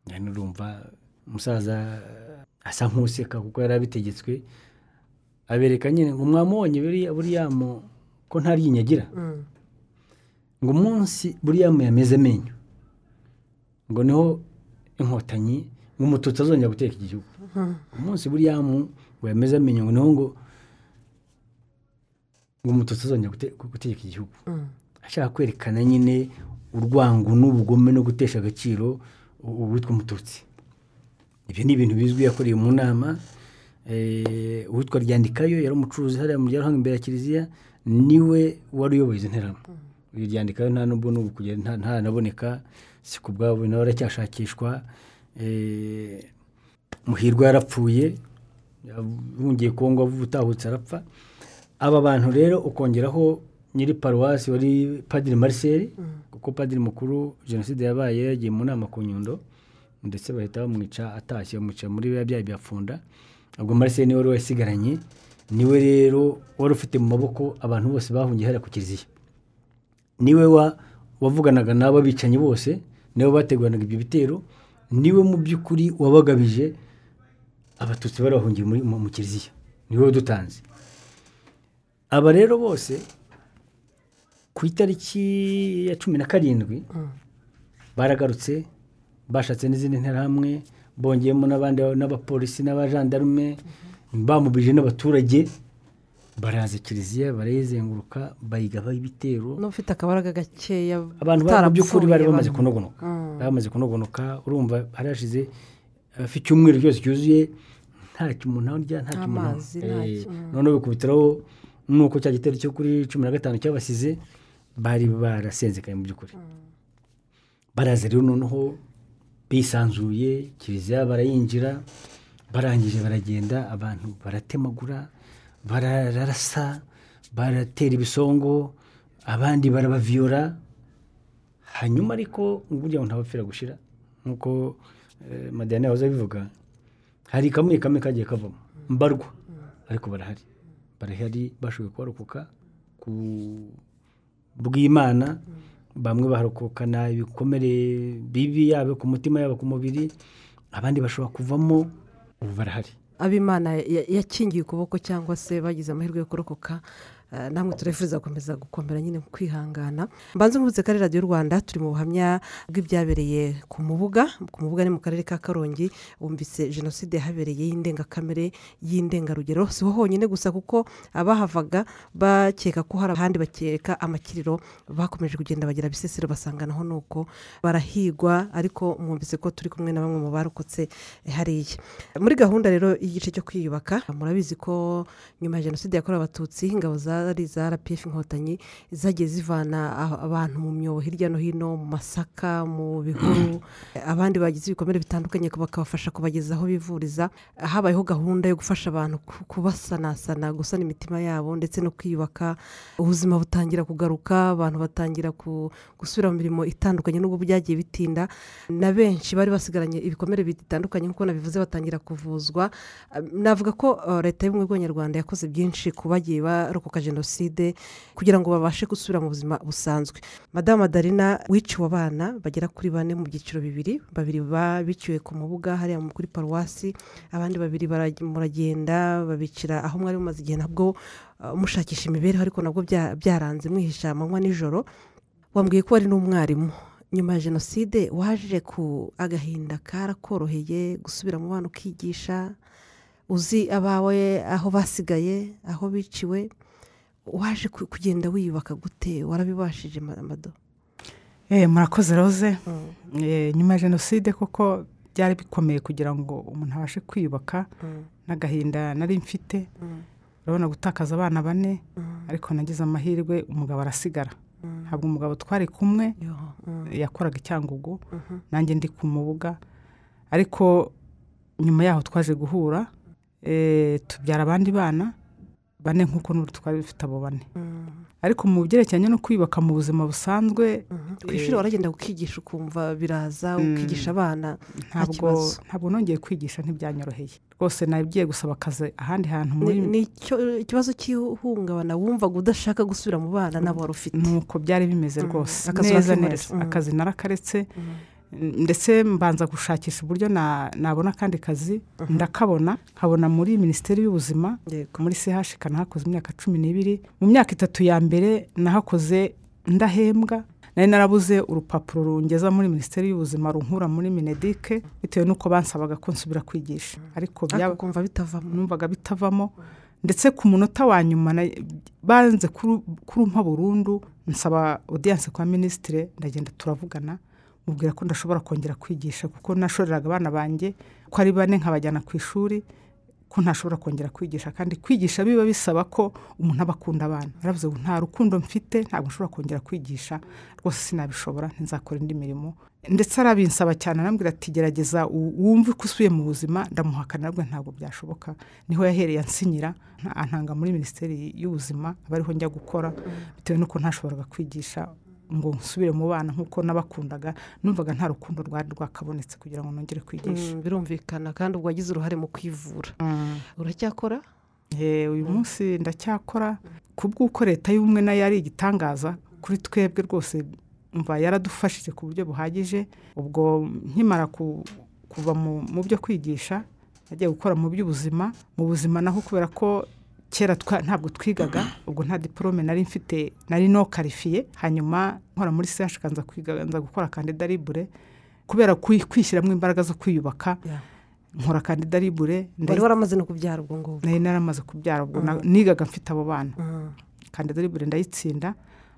C: Urumva umusaza asa nk'useka kuko yari abitegetswe abereka nyine ngo mwamubonye buriya ko nta ryinyo agira ngo umunsi buriyamu yameze amenyo. Ngo ni ho inkotanyi ngo umututsi azongera guteka iki gihugu umunsi buriyamu ngo yameze amenyo ngo ni ho ngo ngo umututsi azongera gute- gutegeka igihugu. Ashaka kwerekana nyine urwango n'ubugome no gutesha agaciro uwitwa umututsi. Ibyo ni ibintu bizwi yakoreye mu nama eh, uwitwa ryandikayo yari umucuruzi hariya mu ruhanga imbere ya kiliziya ni we wari uyoboye izi nteramo. Iri ryandikayo nta nubwo n'ubu kugera nta- ntaranaboneka si ku bwabo nawe aracyashakishwa eh, muhirwa yarapfuye yahungiye kongo utahutse arapfa. Aba bantu rero ukongeraho nyiri paruwasi wari padiri mariseri kuko padiri mukuru jenoside yabaye yagiye mu nama ku nyundo ndetse bahita bamwica atashye bamwica muri biriya byaha bya funda. Ubwo mariseri ni we wari wasigaranye ni we rero wari ufite mu maboko abantu bose bahungiye hariya ku kiliziya ni we wa wavuganaga n'abo bicanyi bose ni we bateguranaga ibyo bitero ni we mu by'ukuri wabagabije abatutsi bari bahungiye mu kiliziya. Niwe wadutanze. Aba rero bose ku itariki ya cumi na karindwi baragarutse bashatse n'izindi nterahamwe bongeyemo n'abandi n'abapolisi n'abajandarume bamubije n'abaturage baraza kiliziya barayizenguruka bayigabaho ibitero
B: n'ufite akabaraga gakeya
C: abantu bari mu by'ukuri bari bamaze kunogonoka. Bari bamaze kunogonoka urumva hari hashize hafi icyumweru cyose cyuzuye nta umuntu arya nta
B: nta
C: Eh, noneho bikubitiraho nuko cya gitero cyo kuri cumi na gatanu cyabasize bari barasenzekaye mu by'ukuri. Baraza rero noneho bisanzuye kiliziya barayinjira barangije baragenda abantu baratemagura bararasa baratera ibisongo abandi barabaviyora hanyuma ariko burya ngo ntabapfira gushira. Nk'uko eh, madiyane yahoze abivuga hari kamwe kamwe kagiye kavamo. Mbarwa. Ariko barahari. Barahari bashoboye kubarokoka ku bw'imana. Bamwe barokokana ibikomere bibi yaba ku mutima yaba ku mubiri. Abandi bashobora kuvamo. Ubu barahari.
B: Abimana ya- yakingiye ukuboko cyangwa se bagize amahirwe yo kurokoka namwe turifuza gukomeza gukomera nyine mu kwihangana. Mbanze nkubutse ko ari radiyo rwanda turi mu buhamya bw'ibyabereye ku mubuga ku mubuga ni mu karere ka karongi wumvise jenoside yahabereye y'indengakamere y'indengarugero. Si ho honyine gusa kuko abahavaga bakeka ko hari ahandi bakeka amakiriro bakomeje kugenda bagira bisesero basanga naho ni uko barahigwa ariko mwumvise ko turi kumwe na bamwe mu barokotse eh, hariya. Muri gahunda rero y'igice cyo kwiyubaka murabizi ko nyuma ya jenoside yakorewe abatutsi ingabo zari za rpf inkotanyi zagiye zivana abantu mu myobo hirya no hino mu masaka mu bihuru. Abandi bagize ibikomere bitandukanye bakabafasha kubageza aho bivuriza. Habayeho gahunda yo gufasha abantu ku- kubasanasana gusana imitima yabo ndetse no kwiyubaka. Ubuzima butangira kugaruka abantu batangira gusubira mu mirimo itandukanye n'ubwo byagiye bitinda. Na benshi bari basigaranye ibikomere bitandukanye nk'uko nabivuze batangira kuvuzwa. Navuga ko ah, leta y'ubumwe bw'abanyarwanda yakoze byinshi ku bagiye barokoka jenoside kugira ngo babashe gusubira mu buzima busanzwe. Madamu madarina wiciwe abana bagera kuri bane mu byiciro bibiri babiri ba- biciwe ku mubuga hariya kuri paruwasi abandi babiri barag- muragenda babicira aho mwari mumaze igihe nabwo ah, mushakisha imibereho ariko nabwo bya- byaranze mwihisha amanywa nijoro wambwiye ko wari n'umwarimu. Nyuma ya jenoside waje ku agahinda karakoroheye gusubira mu bana ukigisha uzi abawe aho basigaye aho biciwe waje ku- kugenda wiyubaka gute? Warabibashije Ma- mado?
D: Eh, murakoze rose. Eh, nyuma ya jenoside koko byari bikomeye kugira ngo umuntu abashe kwiyubaka n'agahinda nari mfite. Urabona gutakaza abana bane ariko nagize amahirwe umugabo arasigara. Ntabwo umugabo twari kumwe
B: mm,
D: yakoraga icyangugu.
B: Mhm,
D: nanjye ndi ku mubuga. Ariko nyuma yaho twaje guhura eh, tubyara abandi bana. Bane nk'uko n'ubu twari dufite abo bane.
B: Mm,
D: ariko mu byerekeranye no kwiyubaka mu buzima busanzwe
B: mhm. ku ishuri waragenda ukigisha ukumva biraza ukigisha abana
D: ntabwo
B: kibazo.
D: ntabwo nongeye kwigisha ntibyanyoroheye. Rwose nagiye gusaba akazi ahandi hantu
B: Ni-
D: muri
B: ni ikibazo cy'ihungabana wumvaga udashaka gusubira mu bana nabo wari ufite.
D: Nuko byari bimeze
B: Mm,
D: rwose. neza neza.
B: Mm.
D: akazi narakaretse.
B: Mm,
D: ndetse mbanza gushakisha uburyo na- nabona akandi kazi ndakabona nkabona muri minisiteri y'ubuzima muri CHK nahakoze imyaka cumi n'ibiri mu myaka itatu ya mbere nahakoze ndahembwa nari narabuze urupapuro rungeza muri minisiteri y'ubuzima runkura muri minedike bitewe n'uko bansabaga ko nsubira kwigisha. Ariko numvaga bitavamo. Ndetse ku munota wa nyuma banze kuru- kurumpa burundu nsaba odiyanse kwa minisitire ndagenda turavugana. Mubwira ko ndashobora kongera kwigisha kuko nashoreraga abana banjye ko ari bane nkabajyana ku ishuri ko ntashobora kongera kwigisha. Kandi kwigisha biba bisaba ko umuntu aba akunda abana. Yaravuze ngo nta rukundo mfite ntabwo nshobora kongera kwigisha rwose sinabishobora ntizakora indi mirimo. Ndetse arabinsaba cyane arambwira ati gerageza wumve ko usubiye mu buzima ndamuhakana rwe ntabwo byashoboka. Niho yahereye ansinyira nta- antanga muri minisiteri y'ubuzima aba ariho njya gukora bitewe n'uko ntashoboraga kwigisha ngo nsubire mu bana nk'uko nabakundaga numvaga nta rukundo rwari rwakabonetse kugira ngo nongere kwigisha.
B: Mm, birumvikana kandi ubwo wagize uruhare mu kwivura. Uracyakora?
D: Eh, uyu munsi ndacyakora. Ku bw'uko leta y'ubumwe na yo ari igitangaza kuri twebwe rwose mva yaradufashije ku buryo buhagije ubwo nkimara ku- kuva mu byo kwigisha nagiye gukora mu by'ubuzima mu buzima naho kubera ko kera ntabwo twigaga ubwo nta diporome nari mfite nari no karifiye hanyuma nkora muri CHK nza gukora kandida libure kubera kwi- kwishyiramo imbaraga zo kwiyubaka nkora kandida libure
B: wari waramaze no kubyara ubwo ngubwo
D: nari naramaze kubyara ubwo na- nigaga mfite abo bana.
B: Mm,
D: kandida libure ndayitsinda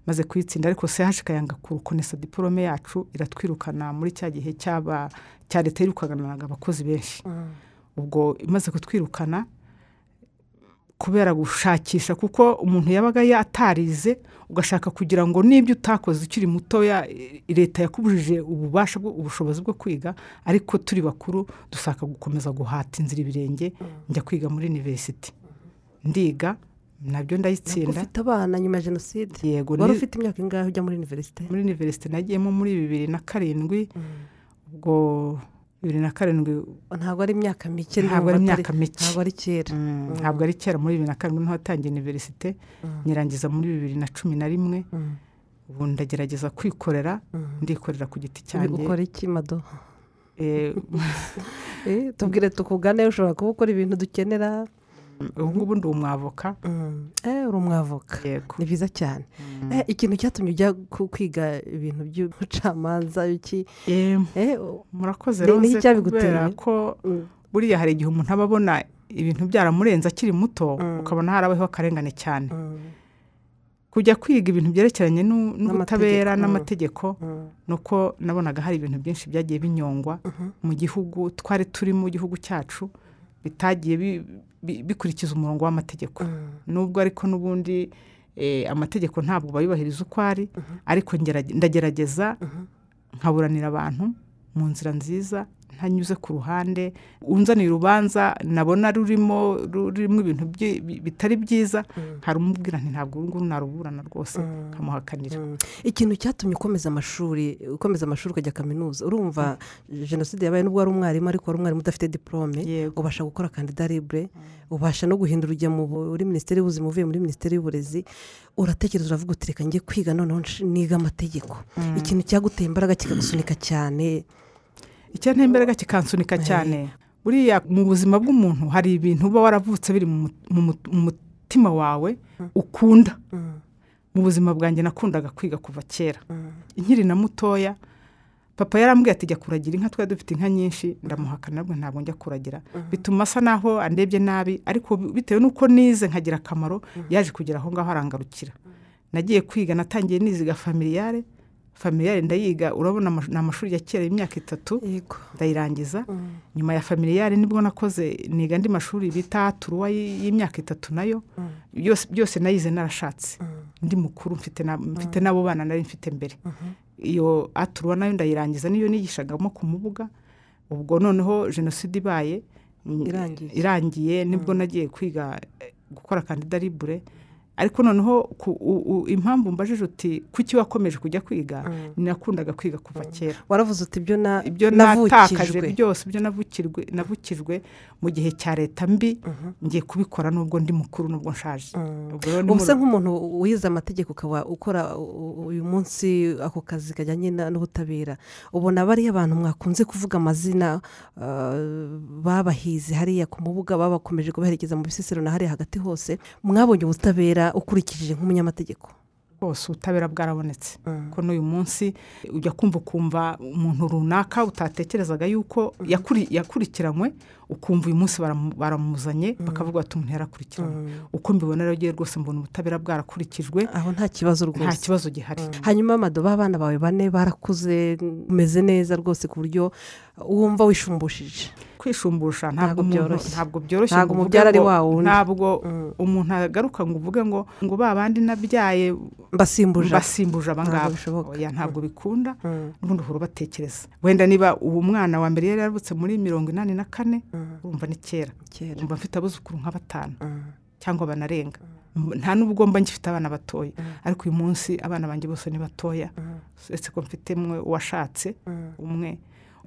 D: maze kuyitsinda ariko CHK yanga kurukonesa diporome yacu iratwirukana muri cya gihe cyaba cya leta yirukanaga abakozi benshi.
B: Mm,
D: ubwo imaze kutwirukana kubera gushakisha kuko umuntu yabaga yatarize ugashaka kugira ngo n'ibyo utakoze ukiri mutoya leta yakubujije ububasha ubushobozi bwo kwiga ariko turi bakuru dushaka gukomeza guhata inzira ibirenge njya kwiga muri iniverisiti ndiga na
B: byo
D: ndayitsinda.
B: Ufite abana nyuma ya jenoside?
D: Yego
B: wari ufite imyaka ingahe ujya muri iniverisite
D: muri iniverisite nagiyemo muri bibiri na karindwi. Ubwo bibiri na karindwi.
B: Ntabwo ari imyaka mike
D: Ntabwo ari imyaka mike.
B: ntabwo ari kera.
D: Mm, ntabwo ari kera. Muri bibiri na karindwi ni ho hatangiye iniverisite nyirangiza muri bibiri na cumi na rimwe.
B: Mm.
D: ubu ndagerageza kwikorera
B: Mm.
D: ndikorera ku giti cyanjye.
B: ukora iki mado
D: Eh,
B: Eh, tubwire tukugane ushobora kuba ukora ibintu dukenera.
D: Ubu ngubu ndi umwavoka
B: Mm. Eh, uri umwavoka ni byiza cyane Eh, ikintu cyatumye ujya kwiga ibintu by'ubucamanza iki
D: Eh,
B: Eh,
D: murakoze rose kubera ko
B: mm.
D: buriya hari igihe umuntu aba abona ibintu byaramurenze akiri muto
B: Mm.
D: ukabona harabaho akarengane cyane
B: Mm.
D: kujya kwiga ibintu byerekeranye n'u- n'ubutabera
B: mm.
D: n'amategeko
B: Mm.
D: ni uko nabonaga hari ibintu byinshi byagiye binyongwa
B: Mhm.
D: mu gihugu twari turi mu gihugu cyacu bitagiye bi- bi- bikurikiza umurongo w'amategeko
B: Mm.
D: nubwo ariko n'ubundi eh, amategeko ntabwo bayubahiriza uko ari ariko ngerage- ndagerageza
B: Mhm.
D: nkaburanira abantu mu nzira nziza ntanyuze ku ruhande unzaniye urubanza nabona rurimo rurimo ibintu bitari byiza. Nkarumubwira nti ntabwo uru nguru naruburana rwose. Nkamuhakanira
B: Mm. ikintu cyatumye ukomeza amashuri ukomeza amashuri ukajya kaminuza urumva jenoside yabaye nubwo wari umwarimu ariko wari umwarimu udafite diporome ubasha gukora kandida libre ubasha no guhindura ujya mu- muri minisiteri y'ubuzima uvuye muri minisiteri y'uburezi uratekereza uravuga uti reka njye kwiga noneho niga amategeko. Ikintu cyaguteye imbaraga kikagusunika cyane
D: icyanteye imbaraga kikansunika cyane. Buriya mu buzima bw'umuntu hari ibintu uba waravutse biri mu mu- mu mu- mu mutima wawe ukunda. Mu buzima bwanjye nakundaga kwiga kuva kera. Nkiri na mutoya papa yarambwiye ati jya kuragira inka twari dufite inka nyinshi. Ndamuhakana nabwo ntabwo njya kuragira. Bituma asa naho andebye nabi ariko bitewe n'uko nize nkagira akamaro yaje kugera aho ngaho arangarukira. Nagiye kwiga natangiye niziga familiyare familiyare ndayiga urabona ni amashuri ya kera y'imyaka itatu. Ndayirangiza. Nyuma ya familiyare ni bwo nakoze niga andi mashuri bita turuwa y'imyaka itatu na yo. Byose byose nayize narashatse. Ndi mukuru mfite na- mfite n'abo bana nari mfite mbere. Iyo aturuwa na yo ndayirangiza niyo nigishagamo ku mubuga. Ubwo noneho jenoside ibaye mm,
B: Irangiye.
D: ni bwo nagiye kwiga gukora kandida libure ariko noneho impamvu mbajije uti kuki wakomeje kujya kwiga? Nakundaga kwiga kuva kera.
B: Waravuze uti ibyo
D: natakaje
B: navukijwe.
D: byose ibyo navukijwe mu gihe cya leta mbi ngiye kubikora nubwo ndi mukuru nubwo nshaje. Ni
B: ubu se
D: mu-
B: nk'umuntu wize amategeko ukaba ukora uyu munsi ako kazi kajyanye n'ubutabera. Ubona bariya abantu mwakunze kuvuga amazina ah, babahize hariya ku mubuga babakomeje kubaherekeza mu bisesero na hariya hagati hose mwabonye ubutabera ukurikije nk'umunyamategeko.
D: Bwose ubutabera bwarabonetse. Ko n'uyu munsi ujya kumva ukumva umuntu runaka utatekerezaga yuko yakuri- yakurikiranywe ukumva uyu munsi baramu- baramuzanye bakavuga bati umuntu yarakurikiranywe uko mbibona rero ngiye rwose mbona ubutabera bwarakurikijwe
B: aho nta kibazo
D: nta
B: rwose
D: kibazo gihari.
B: Hanyuma amado b'abana bawe bane barakuze umeze neza rwose ku buryo wumva wishumbushije
D: kwishumbusha.
B: Ntabwo byoroshye.
D: ntabwo
B: umubyara ari wa wundi.
D: ntabwo umuntu agaruka ngo uvuge ngo ngo ba bandi nabyaye
B: mbasimbuje.
D: basimbuje aba ngaba. ntabwo bikunda.
B: Mm.
D: n'ubundi uhora ubatekereza. Wenda niba uwo mwana wa mbere yari yaravutse muri mirongo inani na kane urumva ni kera. Urumva mfite abuzukuru nka batanu
B: Mm.
D: cyangwa banarenga. Nta n'ubwo mba ngifite abana batoya. Ariko uyu munsi abana banjye bose ni batoya. Uretse ko mfite mwe uwashatse umwe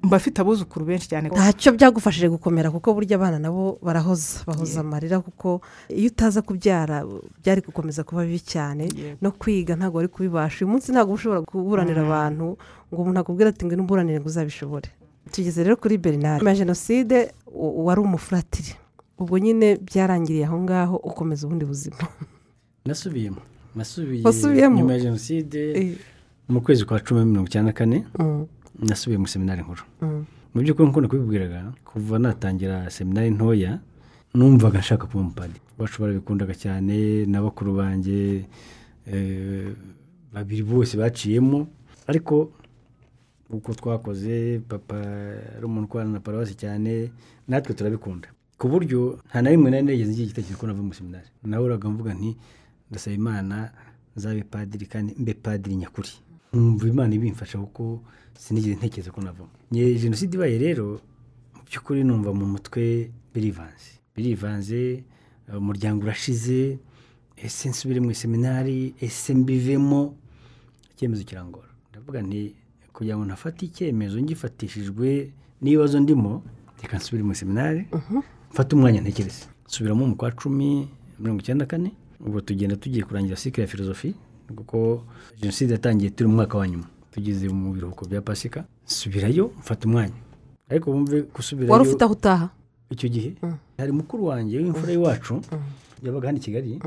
D: mba mfite abuzukuru benshi cyane.
B: Ntacyo byagufashije gukomera kuko burya abana nabo barahoza bahoza amarira kuko iyo utaza kubyara byari gukomeza kuba bibi cyane. No kwiga ntabwo wari kubibasha. Uyu munsi ntabwo uba ushobora kuburanira abantu ngo umuntu akubwire ati ngo n'umburanire ngo uzabishobore. Tugeze rero kuri bernard nyuma ya jenoside wari umufuratiri ubwo nyine byarangiriye aho ngaho ukomeza ubundi buzima.
C: Nasubiyemo. Nasubiye
B: Wasubiyemo?
C: nyuma ya jenoside
B: Eh,
C: mu kwezi kwa cumi mirongo icyenda na kane.
B: Mm,
C: nasubiye mu seminari nkuru.
B: Mm,
C: mu by'ukuri nk'uko nakubibwiraga kuva natangira seminari ntoya numvaga nshaka kuba umupadiri. Iwacu barabikundaga cyane na bakuru banjye eh, babiri bose baciyemo. Ariko uko twakoze papa ari umuntu ukorana na paruwasi cyane natwe turabikunda. Ku buryo nta na rimwe nari nigeze ngira igitekerezo ko nava mu seminari. Nahoraga mvuga nti ndasaba imana nzabe padiri kandi mbe padiri nyakuri. Nkumva imana ibimfasha kuko sinigeze ntekereza ko navamo jenoside ibaye rero mu by'ukuri numva mu mutwe birivanze. Birivanze eh, umuryango urashize ese nsubire mu iseminari ese mbivemo? Icyemezo kirangora. Ndavuga nti kugira ngo ntafate icyemezo ngifatishijwe n'ibibazo ndimo reka nsubire mu iseminari mfate umwanya ntekereze. Nsubiramo mu kwa cumi mirongo icyenda kane ubwo tugenda tugiye kurangira sikire ya filozofi kuko jenoside yatangiye turi mu mwaka wa nyuma. Tugeze mu biruhuko bya pasika nsubirayo mfata umwanya. Ariko wumve gusubirayo
B: wari ufite aho utaha?
C: Icyo gihe hari mukuru wanjye w'imfura y'iwacu yabaga hano i kigali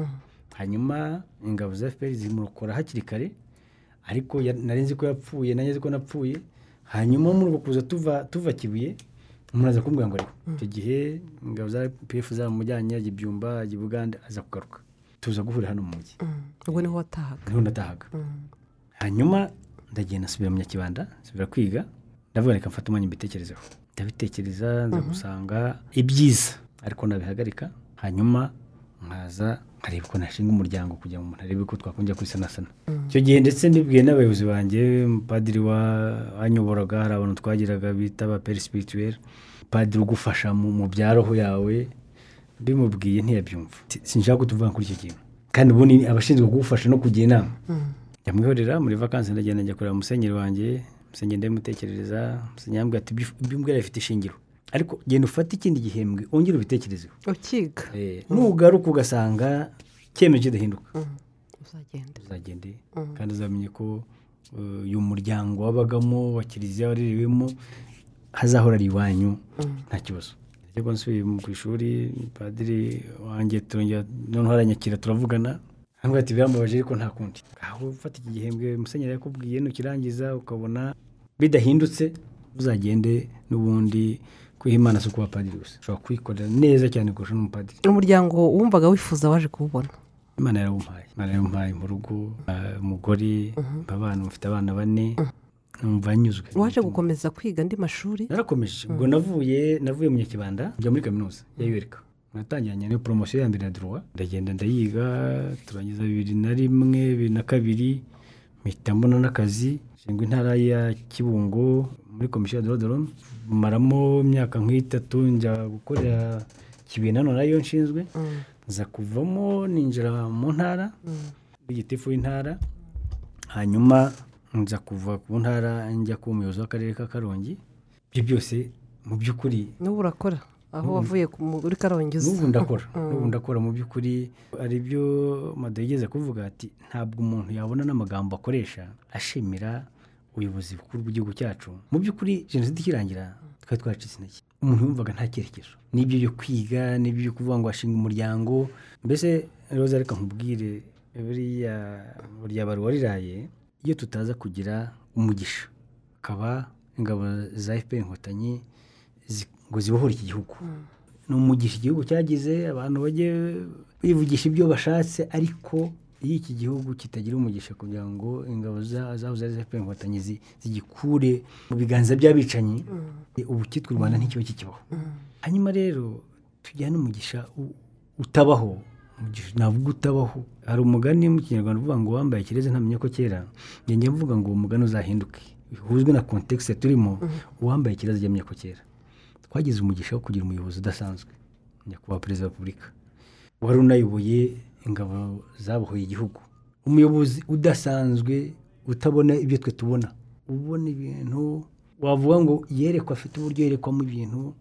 C: hanyuma ingabo za fpr zimurokora hakiri kare ariko nzi ko yapfuye nanjye ko napfuye hanyuma muri kuza tuva tuva kibuye umuntu aza kumbwira ngo ariko icyo gihe ingabo za pf zamujyanye ajya ibyumba ajya bugande aza kugaruka. Tuza guhurira hano mu mujyi.
B: Ubwo ni ho watahaga?
C: Niho natahaga hanyuma ndagenda nsubira mu nyakibanda nsubira kwiga ndavuga reka mfate umwanya mbitekerezeho. Ndabitekereza nza gusanga ibyiza. Ariko nabihagarika hanyuma nkaza nkareba uko nashinga umuryango kugira ngo umuntu arebe ko twakongera kwisanasana icyo gihe ndetse mbibwiye n'abayobozi banjye umupadiri wa- wanyoboraga hari abantu twagiraga bita ba peri sipirituweri padiri ugufasha mu bya roho yawe bimubwiye ntiyabyumva Ti- sinshaka ko tuvuga kuri icyo kintu. Kandi ubundi abashinzwe kugufasha no kugira inama. Nyamwihorera muri vakansi ndagenda njya kureba musenyeri wanjye musenyeri ndabimutekerereza musenyeri yambwira ati "Ibyo- umbwira bifite ishingiro. Ariko genda ufate ikindi gihembwe wongere ubitekerezeho
B: ukiga.
C: Eh, nugaruka ugasanga icyemezo kidahinduka.
B: Uzagenda
C: uzagende. Kandi uzamenye ko eh, uyu muryango wabagamo wa kiliziya warerewemo hazahora ari iwanyu nta kibazo. Ariko nsubiye ku ishuri padiri wanjye turongera noneho aranyakira turavugana. Hambwa ati birambabaje ariko nta kundi. Aho ufata iki gihembwe musenyeri yakubwiye nukirangiza ukabona bidahindutse uzagende n'ubundi kwiha imana si ukuba padiri gusa. Ushobora kwikorera neza cyane kurusha n'umupadiri.
B: Umuryango wumvaga wifuza waje kuwubona.
C: Imana yarawumpaye. Imana yarawumpaye mu rugo umugore abana mufite abana bane numva nyuzwe
B: waje gukomeza kwiga andi mashuri?
C: Narakomeje. Ubwo navuye navuye mu nyakibanda njya muri kaminuza ya yuwerika natangiranye niyo poromosiyo ya mbere ya duruwa ndagenda ndayiga turangiza bibiri na rimwe bibiri na kabiri mpita mbona n'akazi. Nshinga intara ya kibungo muri komisiyo ya dorodoro maramo imyaka nk'itatu njya gukorera kibina na yo nshinzwe. Nza kuvamo ninjira mu ntara w'igitifu w'intara hanyuma nza kuva ku ntara njya kuba umuyobozi w'akarere ka karongi. Ibyo byose mu by'ukuri
B: n'ubu urakora? Aho wavuye muri karongi uza
C: n'ubu ndakora. N'ubu ndakora mu by'ukuri hari ibyo mado yigeze kuvuga ati ntabwo umuntu yabona n'amagambo akoresha ashimira ubuyobozi bukuru bw'igihugu cyacu. Mu by'ukuri jenoside ikirangira twari twaracitse intege. Umuntu yumvaga nta cyerekezo. N'ibyo byo kwiga n'ibyo byo kuvuga ngo ashinga umuryango. Mbese roza reka nkubwire buriya burya baruwa riraye iyo tutaza kugira umugisha akaba ingabo za fpr inkotanyi ngo zibohore iki gihugu. Ni umugisha igihugu cyagize abantu bajye bivugisha ibyo bashatse ariko iyo iki gihugu kitagira umugisha kugira ngo ingabo za- zahoze ari fpr inkotanyi zi- zigikure mu biganza by'abicanyi ubu cyitwa u rwanda ntikiba kikibaho. Hanyuma rero tujyane umugisha utabaho navuga utabaho. Hari umugani mu kinyarwanda uvuga ngo wambaye ikirezi ntamenya ko kera njye mvuga ngo uwo mugani uzahinduke. Bihuzwe na kontekisi turimo uwambaye ikirezi ajya amenya ko kera. Twagize umugisha wo kugira umuyobozi udasanzwe. Nyakubahwa perezida wa repubulika. Wari unayoboye ingabo zabohoye igihugu. Umuyobozi udasanzwe utabona ibyo twe tubona. Ubona ibintu wavuga ngo yerekwa afite uburyo yerekwamo ibintu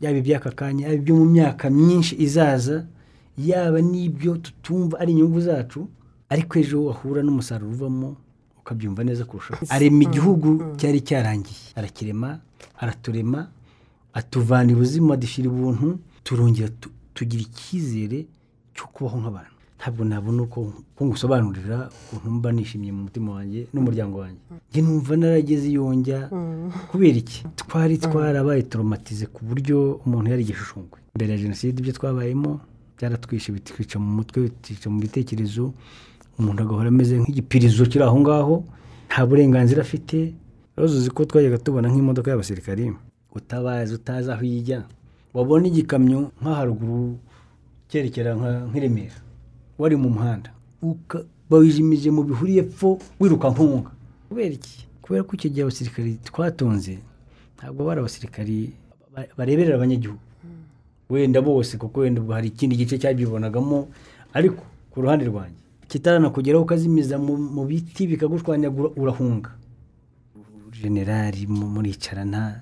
C: yaba iby'aka kanya yaba ibyo mu myaka myinshi izaza yaba n'ibyo tutumva ari inyungu zacu ariko ejo wahura n'umusaruro uvamo ukabyumva neza kurushaho. Arema igihugu cyari cyarangiye. Arakirema araturema atuvana ibuzima dushyira ubuntu turongera tu- tugira icyizere cyo kubaho nk'abantu. Ntabwo nabona uko ko ngusobanurira ukuntu mba nishimye mu mutima wanjye n'umuryango wanjye. Njye numva narageze iyo njya. Kubera iki? Twari twarabaye toromatize ku buryo umuntu yari igishushushungwe mbere ya jenoside ibyo twabayemo byaratwishe bitwica mu mutwe bitwica mu bitekerezo. Umuntu agahora ameze nk'igipirizo kiri aho ngaho nta burenganzira afite. Uzi ko twajyaga tubona nk'imodoka y'abasirikari? Utabazi utazi aho ijya wabona igikamyo nk'aharuguru cyerekera nka- nk'i Remera wari mu muhanda bawijimije mu bihuru epfo wiruka nkunga. Kubera iki? Kubera ko icyo gihe abasirikari twatonze ntabwo bari abasirikari ba- bareberera abanyagihugu. Wenda bose kuko wenda ubwo hari ikindi gice cyabyibonagamo ariko ku ruhande rwanjye kitaranakugeraho ukazimiza mu biti bikagushwanyagura urahunga. Generali mu- muricarana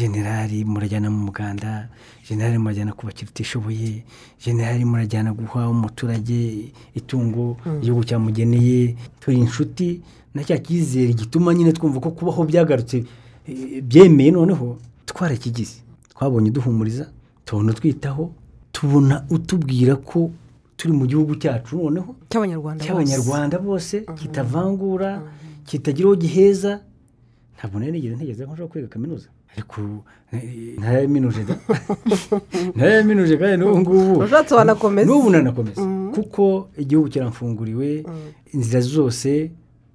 C: generali murajyana mu muganda generali murajyana kubakira utishoboye generali murajyana guha umuturage itungo igihugu cyamugeneye. Turi inshuti na cya cyizere gituma nyine twumva ko kubaho byagarutse eh, byemeye. Noneho twarakigize twabonye duhumuriza tubona utwitaho tubona utubwira ko turi mu gihugu cyacu. Noneho
B: cy'abanyarwanda bose.
C: cy'abanyarwanda bose kitavangura kitagira uwo giheza ntabwo nari nigeze ntegereza ko nshobora kwiga kaminuza. Ariko ntarayaminuje da ntarayaminuje kandi n'ubu ngubu.
B: Ushatse wanakomeza
C: n'ubu nanakomeza. Kuko igihugu kiramfunguriwe inzira zose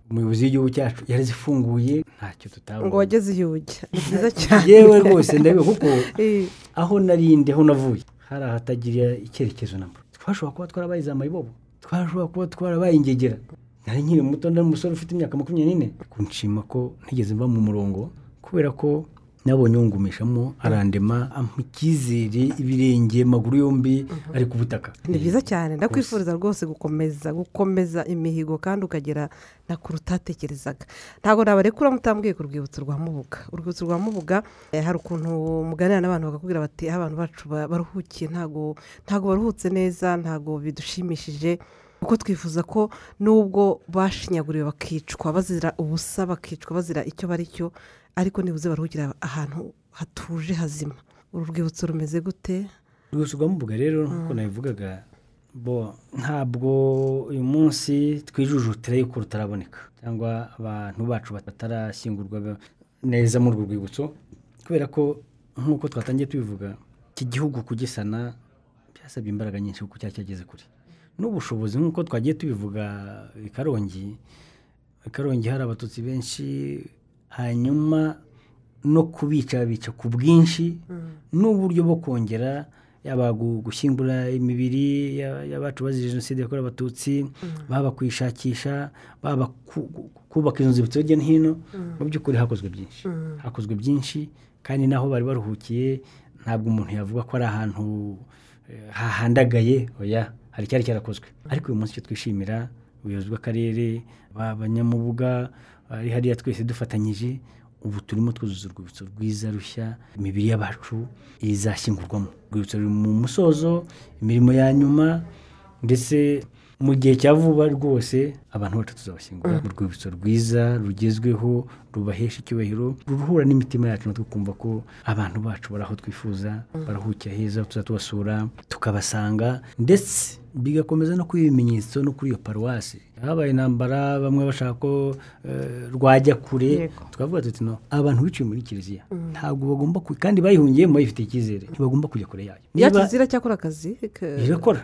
C: umuyobozi w'igihugu cyacu yarazifunguye ntacyo
B: ngo
C: tutabona
B: wageze iyo ujya ni byiza cyane.
C: Yewe rwose ndabiba kuko aho narindi aho navuye hari ahatagira icyerekezo namba twashobora kuba twarabaye za mayibobo twashobora kuba twarabaye ingegera. Nari nkiri muto ndari umusore ufite imyaka makumyabiri n'ine. Kunshima ko ntigeze mva mu murongo kubera ko nabonye wungumishamo arandema ampa icyizere ibirenge amaguru yombi ari ku butaka
B: ni byiza cyane. Ndakwifuriza rwose. gukomeza gukomeza imihigo kandi ukagera na kure utatekerezaga ntabwo nabarekura mutambwiye ku rwibutso rwa mubuga. Urwibutso rwa mubuga eh, hari ukuntu muganira n'abantu bakakubwira bati aho abantu bacu ba- baruhukiye. Ntabwo ntabwo baruhutse neza ntabwo bidushimishije. Kuko twifuza ko nubwo bashinyaguriwe bakicwa bazira ubusa bakicwa bazira icyo bari cyo ariko nibuze baruhukira ahantu hatuje hazima. Uru rwibutso rumeze gute?
C: Urwibutso rwa mubuga rero nk'uko nabivugaga bo ntabwo uyu munsi twijujutira yuko rutaraboneka. Cyangwa abantu bacu batarashyingurwa ba- neza muri urwo rwibutso kubera ko nk'uko twatangiye tubivuga iki gihugu kugisana byasabye imbaraga nyinshi kuko cyari cyageze kure. N'ubushobozi nk'uko twagiye tubivuga i karongi i karongi hari abatutsi benshi hanyuma no kubica bica ku bwinshi n'uburyo bwo kongera yaba gu- gushyingura imibiri ya- y'abacu bazize jenoside yakorewe abatutsi baba kuyishakisha baba ku- ku- kubaka izo nzibutso hirya no hino mu by'ukuri hakozwe byinshi. Hakozwe byinshi kandi naho bari baruhukiye ntabwo umuntu yavuga ko ari ahantu eh, hahandagaye oya. Hari icyari cyarakozwe. Ariko uyu munsi icyo twishimira ubuyobozi bw'akarere abanyamubuga bari hariya twese dufatanyije ubu turimo twuzuza urwibutso rwiza rushya imibiri y'abacu izashyingurwamo. Urwibutso ruri mu musozo imirimo ya nyuma ndetse mu gihe cya vuba rwose abantu bacu tuzabashyingura mu rwibutso rwiza rugezweho rubahesha icyubahiro ruruhura n'imitima yacu natwe kumva ko abantu bacu bari aho twifuza barahukiye heza tuza tubasura tukabasanga ndetse bigakomeza no kuba ibimenyetso no kuri iyo paruwasi habaye intambara bamwe bashaka ko eh, rwajya kure twavuga tuti no abantu biciwe muri kiliziya. Ntabwo bagomba kandi bayihungiyemo bayifitiye icyizere ntibagomba kujya kure yayo.
B: Ya
C: Niba-
B: kiliziya cyakora akazi ka-
C: irakora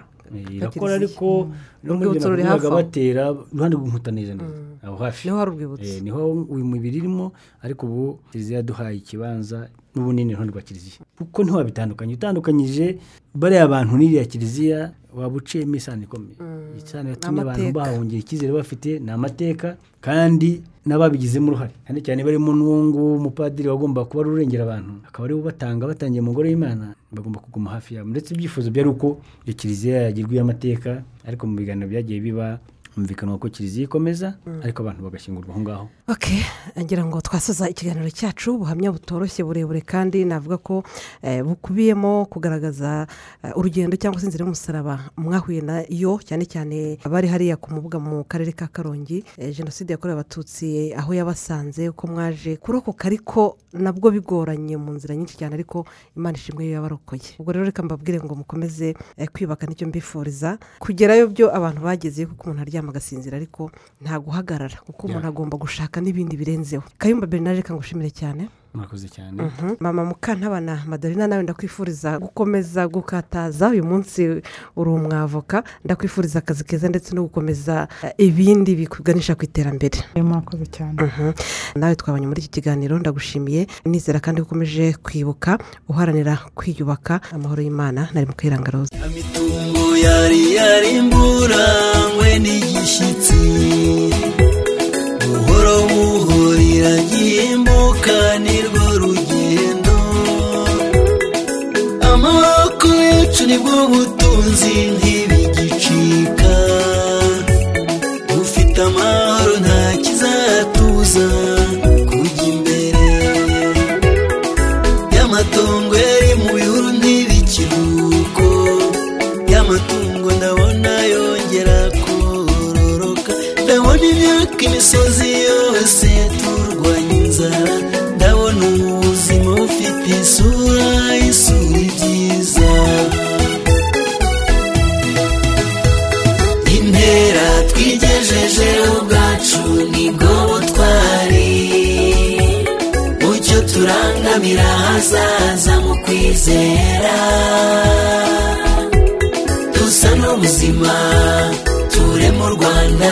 C: irakora ariko no muri ibyo
B: ruri
C: navugaga
B: hafi aho.
C: batera iruhande rw'inkuta neza neza aho hafi
B: ni ho hari urwibutso
C: ni ho uyu mubiri irimo ariko ubu kiliziya yaduhaye ikibanza n'ubunini iruhande rwa kiliziya. Kuko ntiwabitandukanye utandukanyije bariya bantu n'iriya kiliziya waba uciyemo isano ikomeye. Isano yatumye abantu
B: Amateka.
C: bahongera icyizere bafite ni amateka kandi n'ababigizemo uruhare. Cyane cyane barimo n'uwo umupadiri wagomba kuba ari urengera abantu. Akaba ari we ubatanga batangiye mu ngoro y'imana bagomba kuguma hafi yabo. Ndetse ibyifuzo byari uko iyo kiliziya yagirwa iy'amateka ariko mu biganiro byagiye biba humvikanwa ko kiliziya ikomeza ariko abantu bagashyingurwa aho ngaho.
B: Ngira ngo twasoza ikiganiro cyacu ubuhamya butoroshye burebure kandi navuga ko eh, bukubiyemo kugaragaza eh, urugendo cyangwa se inzira y'umusaraba mwahuye na yo cyane cyane abari hariya ku mubuga mu karere ka karongi. Eh, jenoside yakorewe abatutsi aho yabasanze uko mwaje kurokoka ariko nabwo bigoranye mu nzira nyinshi cyane ariko imana ishimwe yo yabarokoye. Ubwo rero reka mbabwire ngo mukomeze kwiyubaka ni cyo mbifuriza kugerayo byo abantu bagezeyo kuko umuntu aryama agasinzira ariko nta guhagarara kuko umuntu agomba gushaka n'ibindi birenzeho. Kayumba bernard reka ngushimire cyane.
C: Murakoze cyane.
B: Mhm. mama mukantabana madalina nawe ndakwifuriza gukomeza gukataza uyu munsi uri umwavoka. Ndakwifuriza akazi keza ndetse no gukomeza eh, ibindi bikuganisha ku iterambere.
D: Murakoze cyane.
B: Mhm. nawe twabonye muri iki kiganiro ndagushimiye. Nizera kandi ko ukomeje kwibuka uharanira kwiyubaka amahoro y'imana. Nari mu kayirangaro.
A: Imitungo yarimburanywe n'igishyitsi buhoro buhoro iragimbuka nirwo rugendo. Amaboko yacu ni bwo butunzi ntibigicika imisozi yose turwanya inzara ndabona ubuzima bufite isura isura ibyiza. Intera twigejeje ubwacu ni bwo butwari. Mucyo turangamira ahazaza mu kwizera. Dusa n'ubuzima ture mu rwanda.